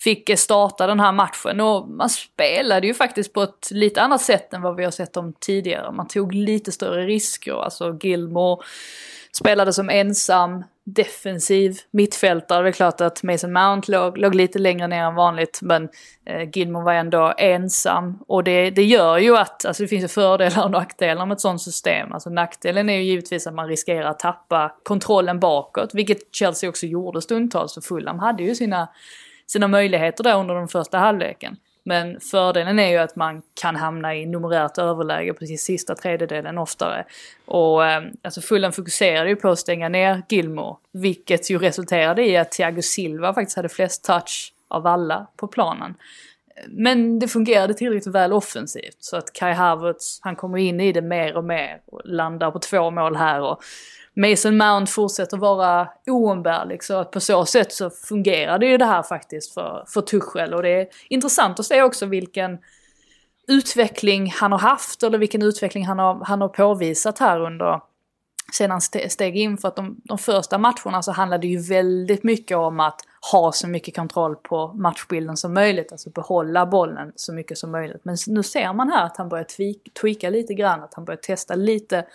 fick eh, starta den här matchen. Och man spelade ju faktiskt på ett lite annat sätt än vad vi har sett dem tidigare. Man tog lite större risker. Alltså Gilmore spelade som ensam defensiv mittfältare. Det är klart att Mason Mount låg, låg lite längre ner än vanligt men eh, Gilmore var ändå ensam. Och det, det gör ju att, alltså det finns ju fördelar och nackdelar med ett sånt system. Alltså nackdelen är ju givetvis att man riskerar att tappa kontrollen bakåt, vilket Chelsea också gjorde stundtals för Fulham hade ju sina, sina möjligheter där under den första halvleken. Men fördelen är ju att man kan hamna i numerärt överläge precis sista tredjedelen oftare. Och eh, alltså Fulham fokuserade ju på att stänga ner Gilmore. Vilket ju resulterade i att Thiago Silva faktiskt hade flest touch av alla på planen. Men det fungerade tillräckligt väl offensivt. Så att Kai Havertz, han kommer in i det mer och mer. Och landar på två mål här. Och Mason Mount fortsätter vara oumbärlig. Så att på så sätt så fungerade ju det här faktiskt för, för Tuchel. Och det är intressant att se också vilken utveckling han har haft. Eller vilken utveckling han har, han har påvisat här under sedan han steg in. För att de, de första matcherna så handlade det ju väldigt mycket om att ha så mycket kontroll på matchbilden som möjligt. Alltså behålla bollen så mycket som möjligt. Men nu ser man här att han börjar tweaka lite grann. Att han börjar testa lite,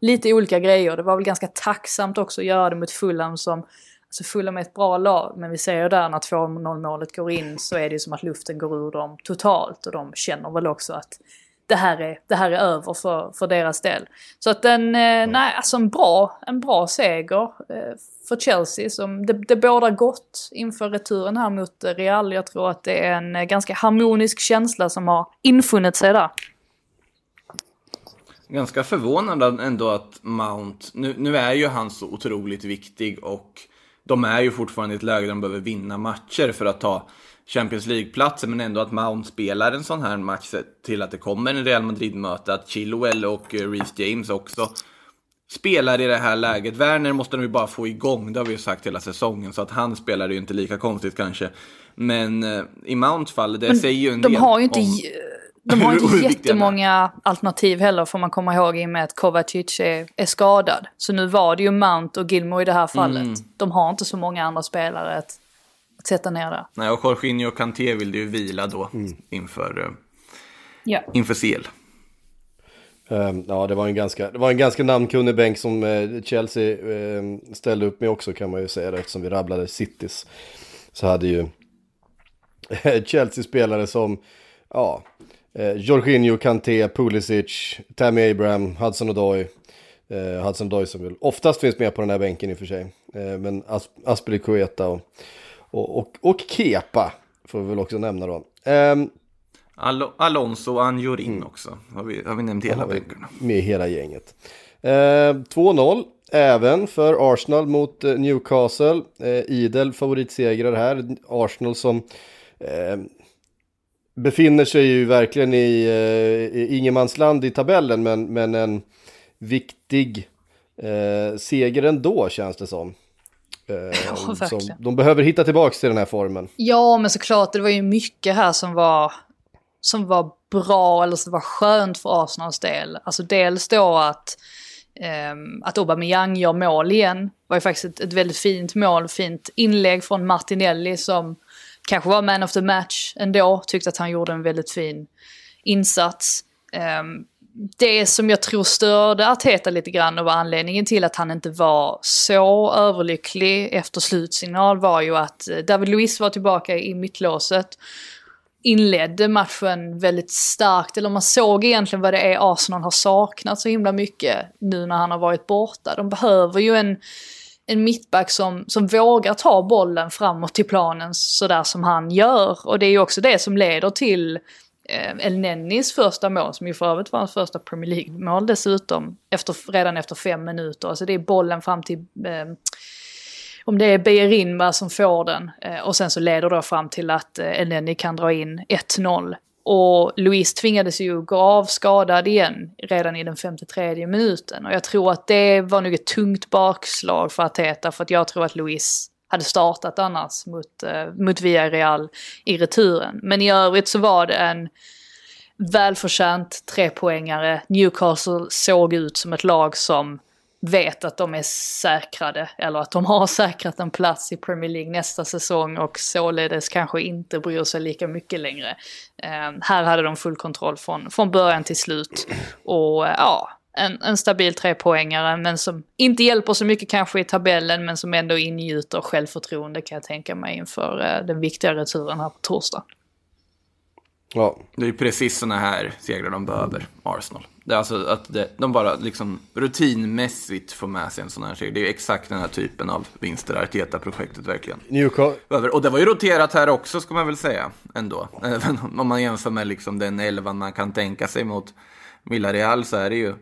lite olika grejer. Det var väl ganska tacksamt också att göra det mot Fulham som Alltså Fulham är ett bra lag, men vi ser ju där när 2-0 målet går in så är det ju som att luften går ur dem totalt. Och de känner väl också att det här är, det här är över för, för deras del. Så att en, eh, nej, alltså en bra, en bra seger eh, för Chelsea. Som det, det bådar gott inför returen här mot Real. Jag tror att det är en eh, ganska harmonisk känsla som har infunnit sig där. Ganska förvånande ändå att Mount, nu, nu är ju han så otroligt viktig och de är ju fortfarande i ett läge där de behöver vinna matcher för att ta Champions League-platser, men ändå att Mount spelar en sån här match till att det kommer en Real Madrid-möte, att Chilwell och eh, Reece James också spelar i det här läget. Werner måste de ju bara få igång, det har vi ju sagt hela säsongen, så att han spelar ju inte lika konstigt kanske. Men uh, i Mounts fall, det men säger ju en de del har ju inte om... De har inte jättemånga alternativ heller får man komma ihåg i och med att Kovacic är, är skadad. Så nu var det ju Mount och Gilmore i det här fallet. Mm. De har inte så många andra spelare att sätta ner det. Nej, och Jorginho och Kanté vill ju vila då mm. inför, uh, ja. inför CL. Um, ja, det var en ganska, det var en ganska namnkunnig bänk som uh, Chelsea uh, ställde upp med också kan man ju säga det, eftersom vi rabblade Cities. Så hade ju eh, Chelsea-spelare som, ja, uh, Jorginho, Kanté, Pulisic, Tammy Abraham, Hudson Odoi. Hudson Odoi som väl oftast finns med på den här bänken i och för sig. Men As Aspelikueta och och, och, och Kepa får vi väl också nämna då. Um, Al Alonso och Anjorin mm. också. Har vi, har vi nämnt hela bänkarna. Med hela gänget. Ehm, 2-0 även för Arsenal mot uh, Newcastle. Uh, idel favoritsegrare här. Arsenal som uh, befinner sig ju verkligen i, uh, i ingenmansland i tabellen men, men en viktig seger ändå känns det som. Eh, ja, som, de behöver hitta tillbaka till den här formen. Ja, men såklart, det var ju mycket här som var, som var bra eller som var skönt för Arsenals del. Alltså dels då att, um, att Aubameyang gör mål igen. var ju faktiskt ett, ett väldigt fint mål, fint inlägg från Martinelli som kanske var man of the match ändå. Tyckte att han gjorde en väldigt fin insats. Um, det som jag tror störde Arteta lite grann och var anledningen till att han inte var så överlycklig efter slutsignal var ju att eh, David Luiz var tillbaka i mittlåset. Inledde matchen väldigt starkt, eller man såg egentligen vad det är Arsenal har saknat så himla mycket nu när han har varit borta. De behöver ju en, en mittback som, som vågar ta bollen framåt till planen sådär som han gör. Och det är ju också det som leder till Eh, El Nennis första mål, som ju för övrigt var hans första Premier League-mål dessutom, efter, redan efter fem minuter. Alltså det är bollen fram till, eh, om det är Beirinma som får den, eh, och sen så leder det fram till att eh, kan dra in 1-0. Och Louise tvingades ju gå av skadad igen redan i den 53 minuten. Och jag tror att det var nog ett tungt bakslag för Ateta, för att jag tror att Louise hade startat annars mot, eh, mot Villarreal i returen. Men i övrigt så var det en välförtjänt trepoängare. Newcastle såg ut som ett lag som vet att de är säkrade eller att de har säkrat en plats i Premier League nästa säsong och således kanske inte bryr sig lika mycket längre. Eh, här hade de full kontroll från, från början till slut. Och eh, ja, en, en stabil trepoängare men som inte hjälper så mycket kanske i tabellen men som ändå ingjuter självförtroende kan jag tänka mig inför eh, den viktiga returen här på torsdag. Ja, Det är precis sådana här segrar de behöver, Arsenal. Det är alltså att det, de bara liksom rutinmässigt får med sig en sån här seger. Det är exakt den här typen av vinster Arteta-projektet verkligen Newcastle. Och det var ju roterat här också ska man väl säga ändå. Även om man jämför med liksom den elvan man kan tänka sig mot Villarreal så är det ju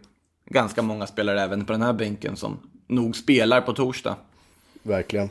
ganska många spelare även på den här bänken som nog spelar på torsdag. verkligen.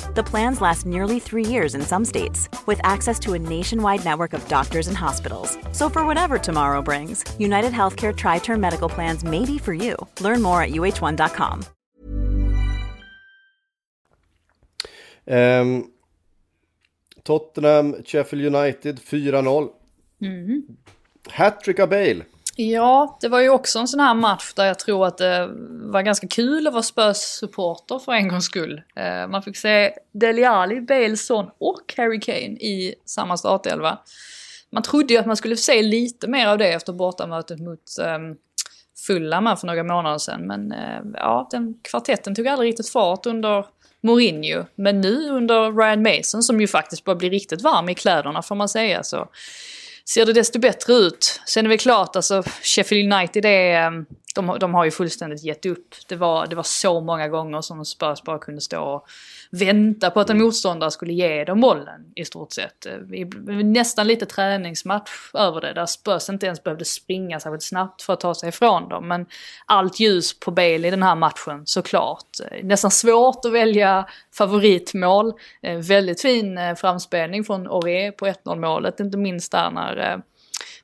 The plans last nearly three years in some states, with access to a nationwide network of doctors and hospitals. So, for whatever tomorrow brings, United Healthcare Tri Term Medical Plans may be for you. Learn more at uh1.com. Ehm, Tottenham, Sheffield United 4-0. Mm. Hattrick av Bale. Ja, det var ju också en sån här match där jag tror att det var ganska kul att vara Spurs supporter för en gångs skull. Eh, man fick se Deli Ali, Bales son och Harry Kane i samma startelva. Man trodde ju att man skulle se lite mer av det efter bortamötet mot um, Fulham för några månader sedan. Men eh, ja, den kvartetten tog aldrig riktigt fart under Mourinho. Men nu under Ryan Mason som ju faktiskt börjar bli riktigt varm i kläderna får man säga så ser det desto bättre ut. Sen är det klart, alltså Sheffield United är, ehm, de, de har ju fullständigt gett upp. Det var, det var så många gånger som Spurs bara kunde stå och vänta på att en motståndare skulle ge dem bollen i stort sett. Eh, nästan lite träningsmatch över det, där Spurs inte ens behövde springa särskilt snabbt för att ta sig ifrån dem. Men allt ljus på Bale i den här matchen såklart. Eh, nästan svårt att välja favoritmål. Eh, väldigt fin framspelning från Ore på 1-0 målet, inte minst där när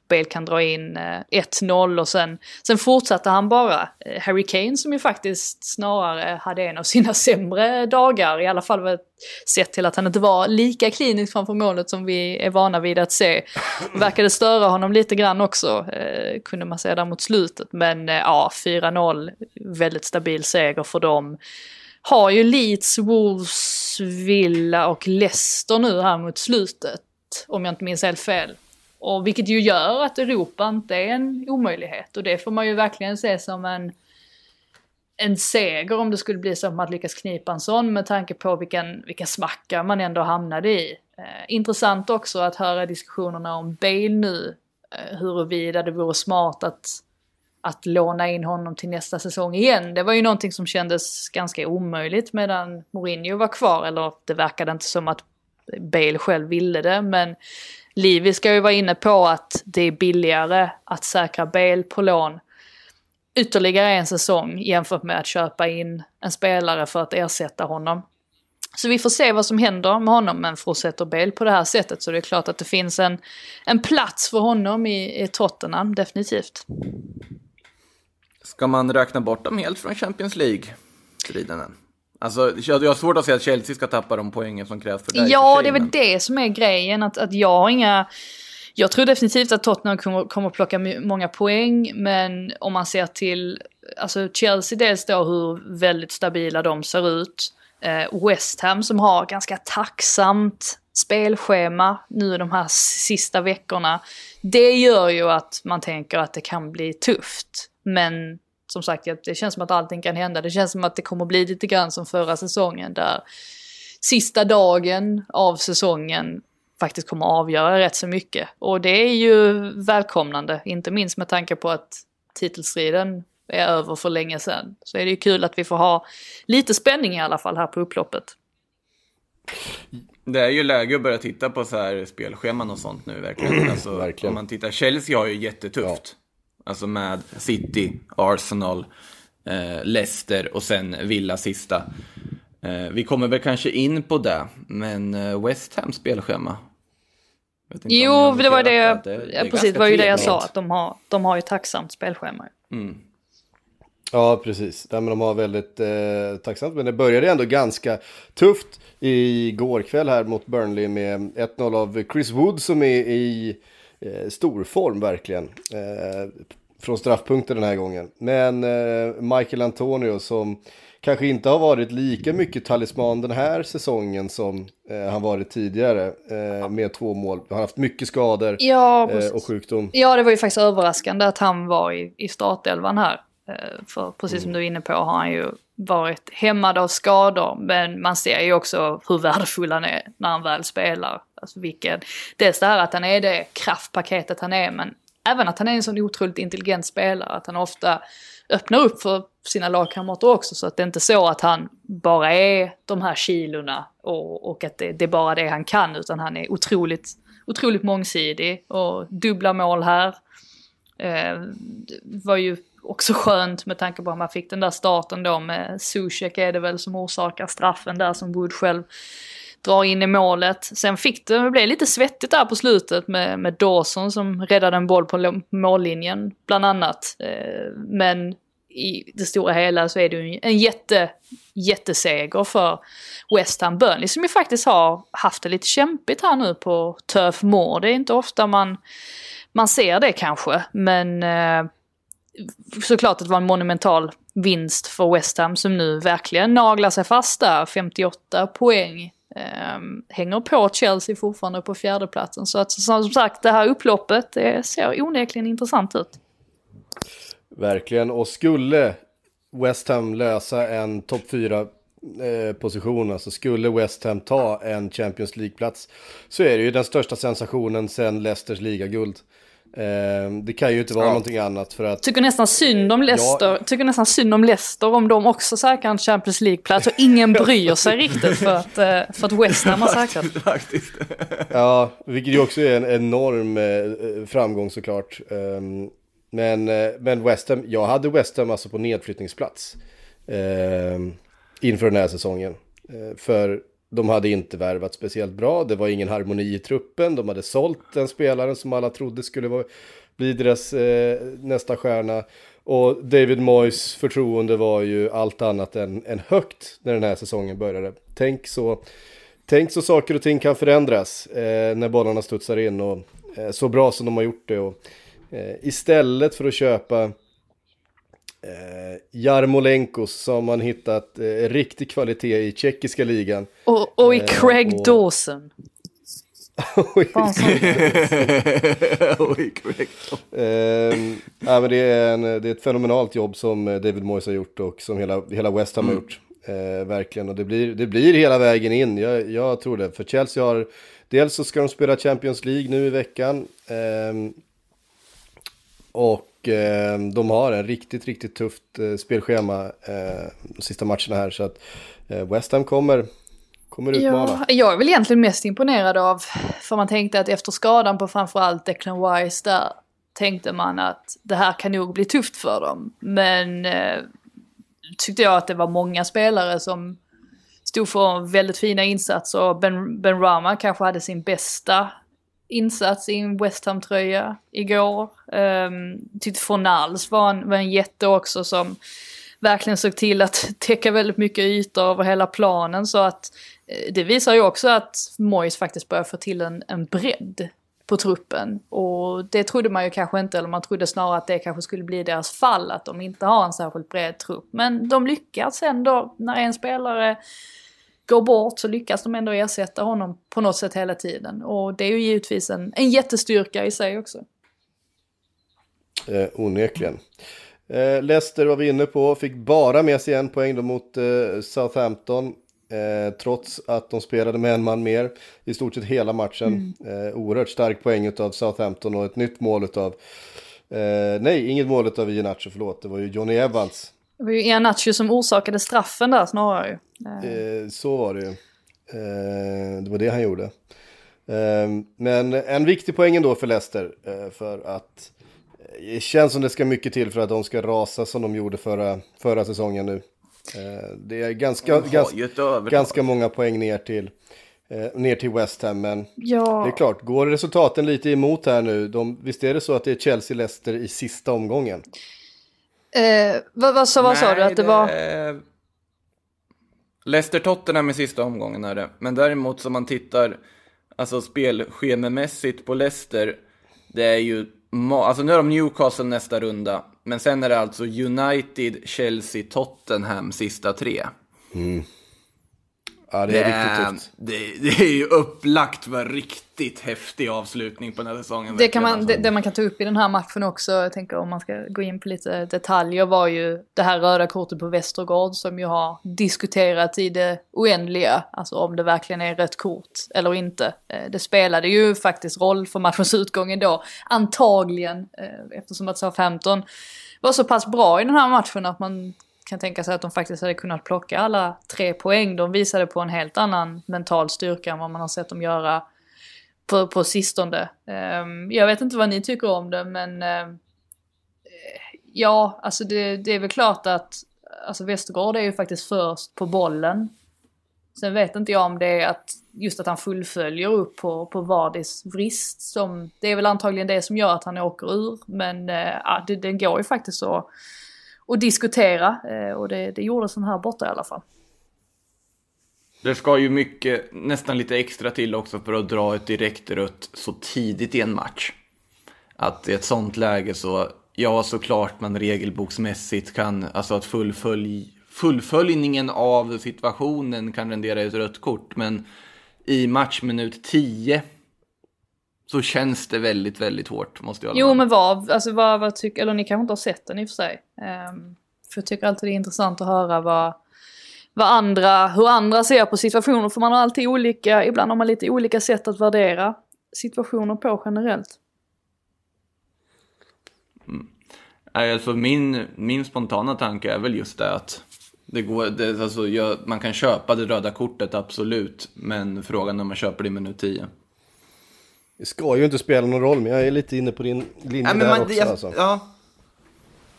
Bale kan dra in eh, 1-0 och sen, sen fortsatte han bara. Eh, Harry Kane som ju faktiskt snarare hade en av sina sämre dagar, i alla fall sett till att han inte var lika klinisk framför målet som vi är vana vid att se. Verkade störa honom lite grann också, eh, kunde man säga där mot slutet. Men eh, ja, 4-0, väldigt stabil seger för dem. Har ju Leeds, Wolves, Villa och Leicester nu här mot slutet, om jag inte minns helt fel. Och vilket ju gör att Europa inte är en omöjlighet. Och det får man ju verkligen se som en, en seger om det skulle bli så att man lyckas knipa en sån med tanke på vilken, vilken smacka man ändå hamnade i. Eh, intressant också att höra diskussionerna om Bale nu. Eh, huruvida det vore smart att, att låna in honom till nästa säsong igen. Det var ju någonting som kändes ganska omöjligt medan Mourinho var kvar. Eller det verkade inte som att Bale själv ville det. Men Livi ska ju vara inne på att det är billigare att säkra Bale på lån ytterligare en säsong jämfört med att köpa in en spelare för att ersätta honom. Så vi får se vad som händer med honom, men fortsätter Bale på det här sättet så det är klart att det finns en, en plats för honom i, i Tottenham, definitivt. Ska man räkna bort dem helt från Champions League-striden än? Alltså, jag har svårt att se att Chelsea ska tappa de poängen som krävs för och Ja, för det är väl det som är grejen, att, att jag har inga... Jag tror definitivt att Tottenham kommer, kommer plocka många poäng, men om man ser till alltså Chelsea dels då hur väldigt stabila de ser ut. Eh, West Ham som har ganska tacksamt spelschema nu de här sista veckorna. Det gör ju att man tänker att det kan bli tufft. Men som sagt, det känns som att allting kan hända. Det känns som att det kommer bli lite grann som förra säsongen där sista dagen av säsongen faktiskt kommer att avgöra rätt så mycket. Och det är ju välkomnande, inte minst med tanke på att titelstriden är över för länge sedan. Så är det ju kul att vi får ha lite spänning i alla fall här på upploppet. Det är ju läge att börja titta på så här spelscheman och sånt nu verkligen. Alltså, Verkligen. Om man tittar, Chelsea har ju jättetufft. Alltså med City, Arsenal, eh, Leicester och sen Villa sista. Eh, vi kommer väl kanske in på det, men eh, West Ham spelschema. Jo, det var det, jag, det. Det ja, precis, det var ju det jag sa, att de har, de har ju tacksamt spelschema. Ja, precis. Ja, men de har väldigt eh, tacksamt. Men det började ändå ganska tufft igår kväll här mot Burnley med 1-0 av Chris Wood som är i eh, stor form verkligen. Eh, från straffpunkter den här gången. Men eh, Michael Antonio som kanske inte har varit lika mycket talisman den här säsongen som eh, han varit tidigare eh, med två mål. Han har haft mycket skador Ja, eh, och sjukdom. Ja, det var ju faktiskt överraskande att han var i, i startelvan här. Eh, För precis som du är inne på har han ju varit hämmad av skador. Men man ser ju också hur värdefull han är när han väl spelar. Alltså vilken, dels det här att han är det kraftpaketet han är, men även att han är en sån otroligt intelligent spelare. Att han ofta öppnar upp för sina lagkamrater också. Så att det är inte så att han bara är de här kilorna och, och att det, det är bara det han kan. Utan han är otroligt, otroligt mångsidig och dubbla mål här. Eh, det var ju också skönt med tanke på att man fick den där starten då med Zuzek är det väl som orsakar straffen där som Wood själv drar in i målet. Sen fick det, det blev lite svettigt där på slutet med, med Dawson som räddade en boll på mållinjen bland annat. Eh, men i det stora hela så är det ju en jätte, jätteseger för West Ham Burnley som ju faktiskt har haft det lite kämpigt här nu på Turf Moor. Det är inte ofta man, man ser det kanske, men eh, såklart att det var en monumental vinst för West Ham som nu verkligen naglar sig fast där, 58 poäng. Ehm, hänger på Chelsea fortfarande på fjärdeplatsen. Så att som sagt, det här upploppet det ser onekligen intressant ut. Verkligen, och skulle West Ham lösa en topp 4 eh, position, alltså skulle West Ham ta en Champions League-plats, så är det ju den största sensationen sedan Leicesters ligaguld. Eh, det kan ju inte vara Ja. någonting annat för att Tycker nästan synd om Leicester, Ja. tycker nästan synd om Leicester om de också säkrar en Champions League-plats och ingen bryr sig riktigt för att, eh, för att West Ham har säkrat. Faktiskt. Ja, vilket ju också är en enorm eh, framgång såklart. Um, men, eh, men West Ham, jag hade West Ham alltså på nedflyttningsplats um, inför den här säsongen. För de hade inte värvat speciellt bra, det var ingen harmoni i truppen, de hade sålt den spelaren som alla trodde skulle vara, bli deras eh, nästa stjärna. Och David Moyes förtroende var ju allt annat än, än högt när den här säsongen började. Tänk så Tänk så saker och ting kan förändras eh, när bollarna studsar in och eh, så bra som de har gjort det. Och, eh, istället för att köpa eh, Jarmolenkos så har man hittat eh, riktig kvalitet i tjeckiska ligan. Och, och i Eh, Craig och- Dawson. Oj, som- korrekt. Ehm, ja, men det, är en, det är ett fenomenalt jobb som eh, David Moyes har gjort och som hela, hela West Ham har gjort. Eh, verkligen, och det blir, det blir hela vägen in. Jag, jag tror det. För Chelsea har, dels så ska de spela Champions League nu i veckan. ehm, och ehm, de har en riktigt, riktigt tufft eh, spelschema eh, de sista matcherna här. Så att eh, West Ham kommer, kommer utmana. Ja, jag är väl egentligen mest imponerad av, för man tänkte att efter skadan på framförallt Declan Wise där tänkte man att det här kan nog bli tufft för dem. Men eh, tyckte jag att det var många spelare som stod för väldigt fina insatser. Ben, ben Rama kanske hade sin bästa insats i en West Ham-tröja igår. Um, tyckte Fornals var en, var en jätte också som verkligen såg till att täcka väldigt mycket ytor över hela planen. Så att eh, det visar ju också att Moyes faktiskt börjar få till en, en bredd på truppen. Och det trodde man ju kanske inte, eller man trodde snarare att det kanske skulle bli deras fall, att de inte har en särskilt bred trupp. Men de lyckas ändå, när en spelare går bort så lyckas de ändå ersätta honom på något sätt hela tiden. Och det är ju givetvis en, en jättestyrka i sig också. Eh, onekligen. Eh, Leicester var vi inne på, fick bara med sig en poäng då mot eh, Southampton. Eh, trots att de spelade med en man mer i stort sett hela matchen. Eh, oerhört stark poäng av Southampton och ett nytt mål av eh, nej, inget mål av Iheanacho, förlåt. Det var ju Johnny Evans. Det var ju Ianacho som orsakade straffen där snarare. Eh, så var det ju. Eh, det var det han gjorde. Eh, men en viktig poäng ändå för Leicester. Eh, för att eh, det känns som det ska mycket till för att de ska rasa som de gjorde förra, förra säsongen nu. Eh, det är ganska, ganska, ganska många poäng ner till, ner till West Ham. Men Ja, det är klart, går resultaten lite emot här nu? De, visst är det så att det är Chelsea-Leicester i sista omgången? Eh, vad, vad, så, vad sa du Nej, att det var? Leicester-Tottenham i sista omgången är det. Men däremot som man tittar alltså spelschememässigt på Leicester, det är ju alltså nu är de Newcastle nästa runda, men sen är det alltså United, Chelsea, Tottenham sista tre. Ja, det är riktigt tufft. det, det är ju upplagt för riktigt häftig avslutning på den här säsongen. Det, kan man, det, alltså. det man kan ta upp i den här matchen också, jag tänker om man ska gå in på lite detaljer, var ju det här röda kortet på Västergård som ju har diskuterat i det oändliga, alltså om det verkligen är rött kort eller inte. Eh, Det spelade ju faktiskt roll för matchens utgång ändå, antagligen, eh, eftersom att Southampton var så pass bra i den här matchen att man kan tänka sig att de faktiskt hade kunnat plocka alla tre poäng. De visade på en helt annan mental styrka än vad man har sett dem göra på, på sistone. Ehm, jag vet inte vad ni tycker om det men ehm, eh, ja, alltså det, det är väl klart att alltså Västergård är ju faktiskt först på bollen. Sen vet inte jag om det är att just att han fullföljer upp på, på Vardis vrist som, det är väl antagligen det som gör att han åker ur. Men eh, ja, det, det går ju faktiskt så och diskutera eh, och det, det gjorde sån här borta i alla fall. Det ska ju mycket, nästan lite extra till också för att dra ett direkt rött så tidigt i en match. Att i ett sånt läge så, ja såklart man regelboksmässigt kan, alltså att fullfölj, fullföljningen av situationen kan rendera ett rött kort. Men i matchminut 10 så känns det väldigt, väldigt hårt måste jag hålla Jo med. men vad, alltså vad, vad tycker, eller ni kanske inte har sett den i och för sig. Ehm, för jag tycker alltid det är intressant att höra vad, vad andra, hur andra ser på situationer. För man har alltid olika, ibland har man lite olika sätt att värdera situationer på generellt. Nej, alltså min, min spontana tanke är väl just det att det går, det, alltså jag, man kan köpa det röda kortet absolut, men frågan är om man köper det i minut 10. Det ska ju inte spela någon roll, men jag är lite inne på din linje men där man, också. det, alltså. ja,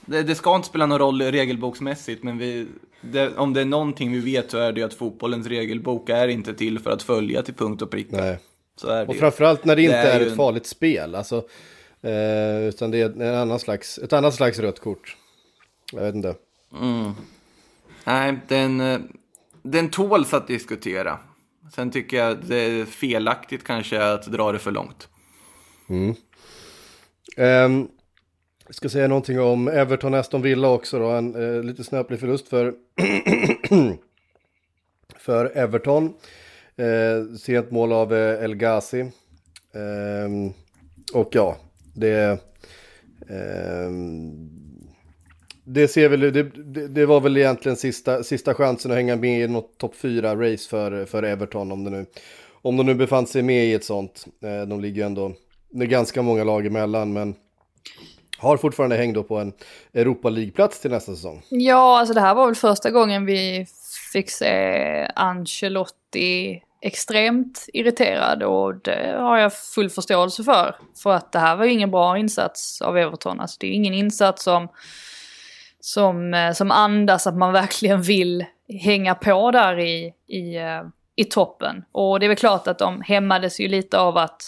det, det ska inte spela någon roll regelboksmässigt, men vi, det, om det är någonting vi vet så är det ju att fotbollens regelbok är inte till för att följa till punkt och pricka. Nej. Så är det Och ju. framförallt när det inte Det är är, ett en- farligt spel. Alltså, eh, utan det är en annan slags, ett annat slags rött kort. Jag vet inte. Nej, den, eh, den tåls att diskutera. Sen tycker jag det är felaktigt kanske att dra det för långt. Mm. Ehm, jag ska säga någonting om Everton Aston Villa också då. En eh, lite snöplig förlust för, för Everton. Eh, sent mål av eh, El Ghazi. Ehm, och ja, det... ehm, det, ser väl, det, det, det var väl egentligen sista, sista chansen att hänga med i något topp 4-race för, för Everton om det nu, om de nu befann sig med i ett sånt. Eh, de ligger ju ändå, det är ganska många lag emellan men har fortfarande häng då på en Europa League-plats till nästa säsong. Ja, alltså det här var väl första gången vi fick se Ancelotti extremt irriterad och det har jag full förståelse för. För att det här var ju ingen bra insats av Everton. Alltså det är ju ingen insats som, som, eh, som andas att man verkligen vill hänga på där i, i, eh, i toppen. Och det är väl klart att de hämmades ju lite av att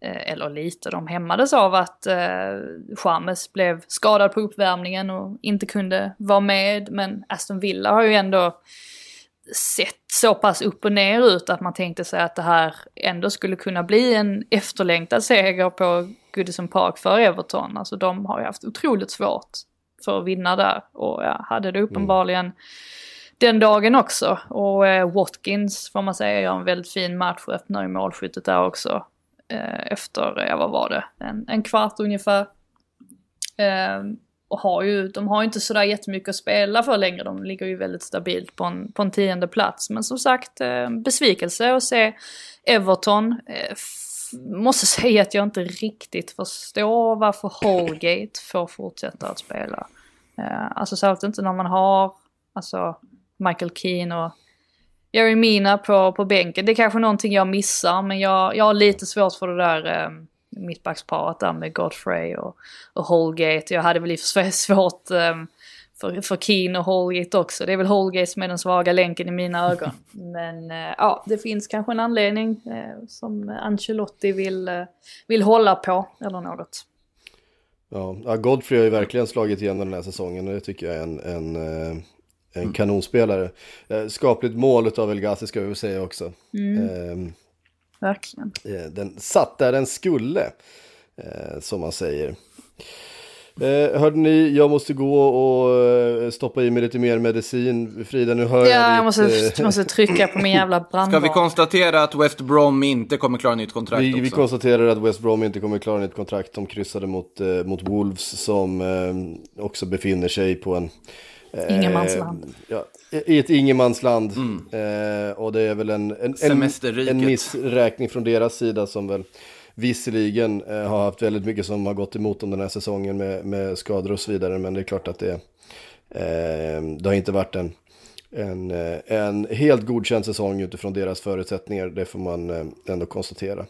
eh, eller lite, de hämmades av att eh, blev skadad på uppvärmningen och inte kunde vara med. Men Aston Villa har ju ändå sett så pass upp och ner ut att man tänkte sig att det här ändå skulle kunna bli en efterlängtad seger på Goodison Park för Everton. Alltså de har ju haft otroligt svårt för att vinna där och ja, hade det uppenbarligen den dagen också. Och eh, Watkins får man säga gör en väldigt fin match och öppnar ju målskyttet där också. Eh, efter, ja vad var det, en, en kvart ungefär. Eh, och har ju, de har ju inte sådär jättemycket att spela för längre. De ligger ju väldigt stabilt på en, på en tionde plats. Men som sagt, eh, besvikelse att se Everton. Eh, måste säga att jag inte riktigt förstår varför Holgate får fortsätta att spela. Eh, alltså särskilt inte när man har alltså, Michael Keane och Jerry Mina på, på bänken. Det är kanske någonting jag missar men jag, jag har lite svårt för det där eh, mittbacksparet där med Godfrey och, och Holgate. Jag hade väl i och för sig svårt eh, för, för Keane och Holgate också. Det är väl Holgate som är den svaga länken i mina ögon. Men eh, ja, det finns kanske en anledning eh, som Ancelotti vill, eh, vill hålla på eller något. Ja, Godfrey har ju verkligen slagit igenom den här säsongen och det tycker jag är en, en, eh, en kanonspelare. Eh, Skapligt mål av El Ghazi ska vi väl säga också. Eh, Verkligen. Eh, Den satt där den skulle. som man säger. Eh, hörde ni, jag måste gå och eh, stoppa i mig lite mer medicin. Frida, nu hör Ja, jag jag ditt, måste, eh, måste trycka på min jävla Ska brandvarnare. vi konstatera att West Brom inte kommer klara nytt kontrakt vi, också? vi konstaterar att West Brom inte kommer klara ett kontrakt. De kryssade mot, eh, mot Wolves som eh, också befinner sig på en... eh, Ingenmansland. Ja, I ett ingenmansland. Eh, och det är väl en, en, en missräkning från deras sida som väl visserligen eh, har haft väldigt mycket som har gått emot dem den här säsongen med, med skador och så vidare. Men det är klart att det, eh, det har inte varit en, en, eh, en helt godkänd säsong utifrån deras förutsättningar. Det får man eh, ändå konstatera.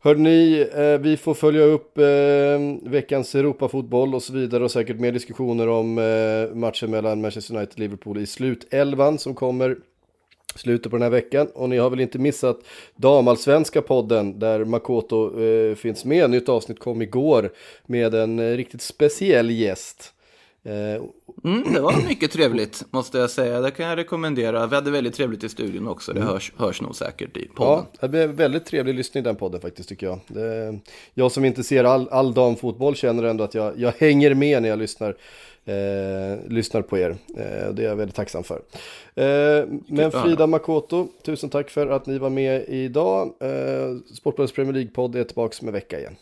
Hörde ni, eh, vi får följa upp eh, veckans Europafotboll och så vidare och säkert mer diskussioner om eh, matchen mellan Manchester United och Liverpool i slutelvan som kommer slutet på den här veckan. Och ni har väl inte missat Damallsvenska podden där Makoto eh, finns med. Nytt avsnitt kom igår med en eh, riktigt speciell gäst. Eh, Mm, det var mycket trevligt, måste jag säga. Det kan jag rekommendera. Vi hade väldigt trevligt i studion också. Det hörs, hörs nog säkert i podden. Ja, det blev väldigt trevlig lyssning i den podden faktiskt tycker jag. Det, jag som inte ser all, all damfotboll känner ändå att jag, jag hänger med när jag lyssnar, eh, lyssnar på er. Eh, det är jag väldigt tacksam för. Eh, men Frida Makoto, tusen tack för att ni var med idag. Eh, Sportbladets Premier League-podd är tillbaka med vecka igen.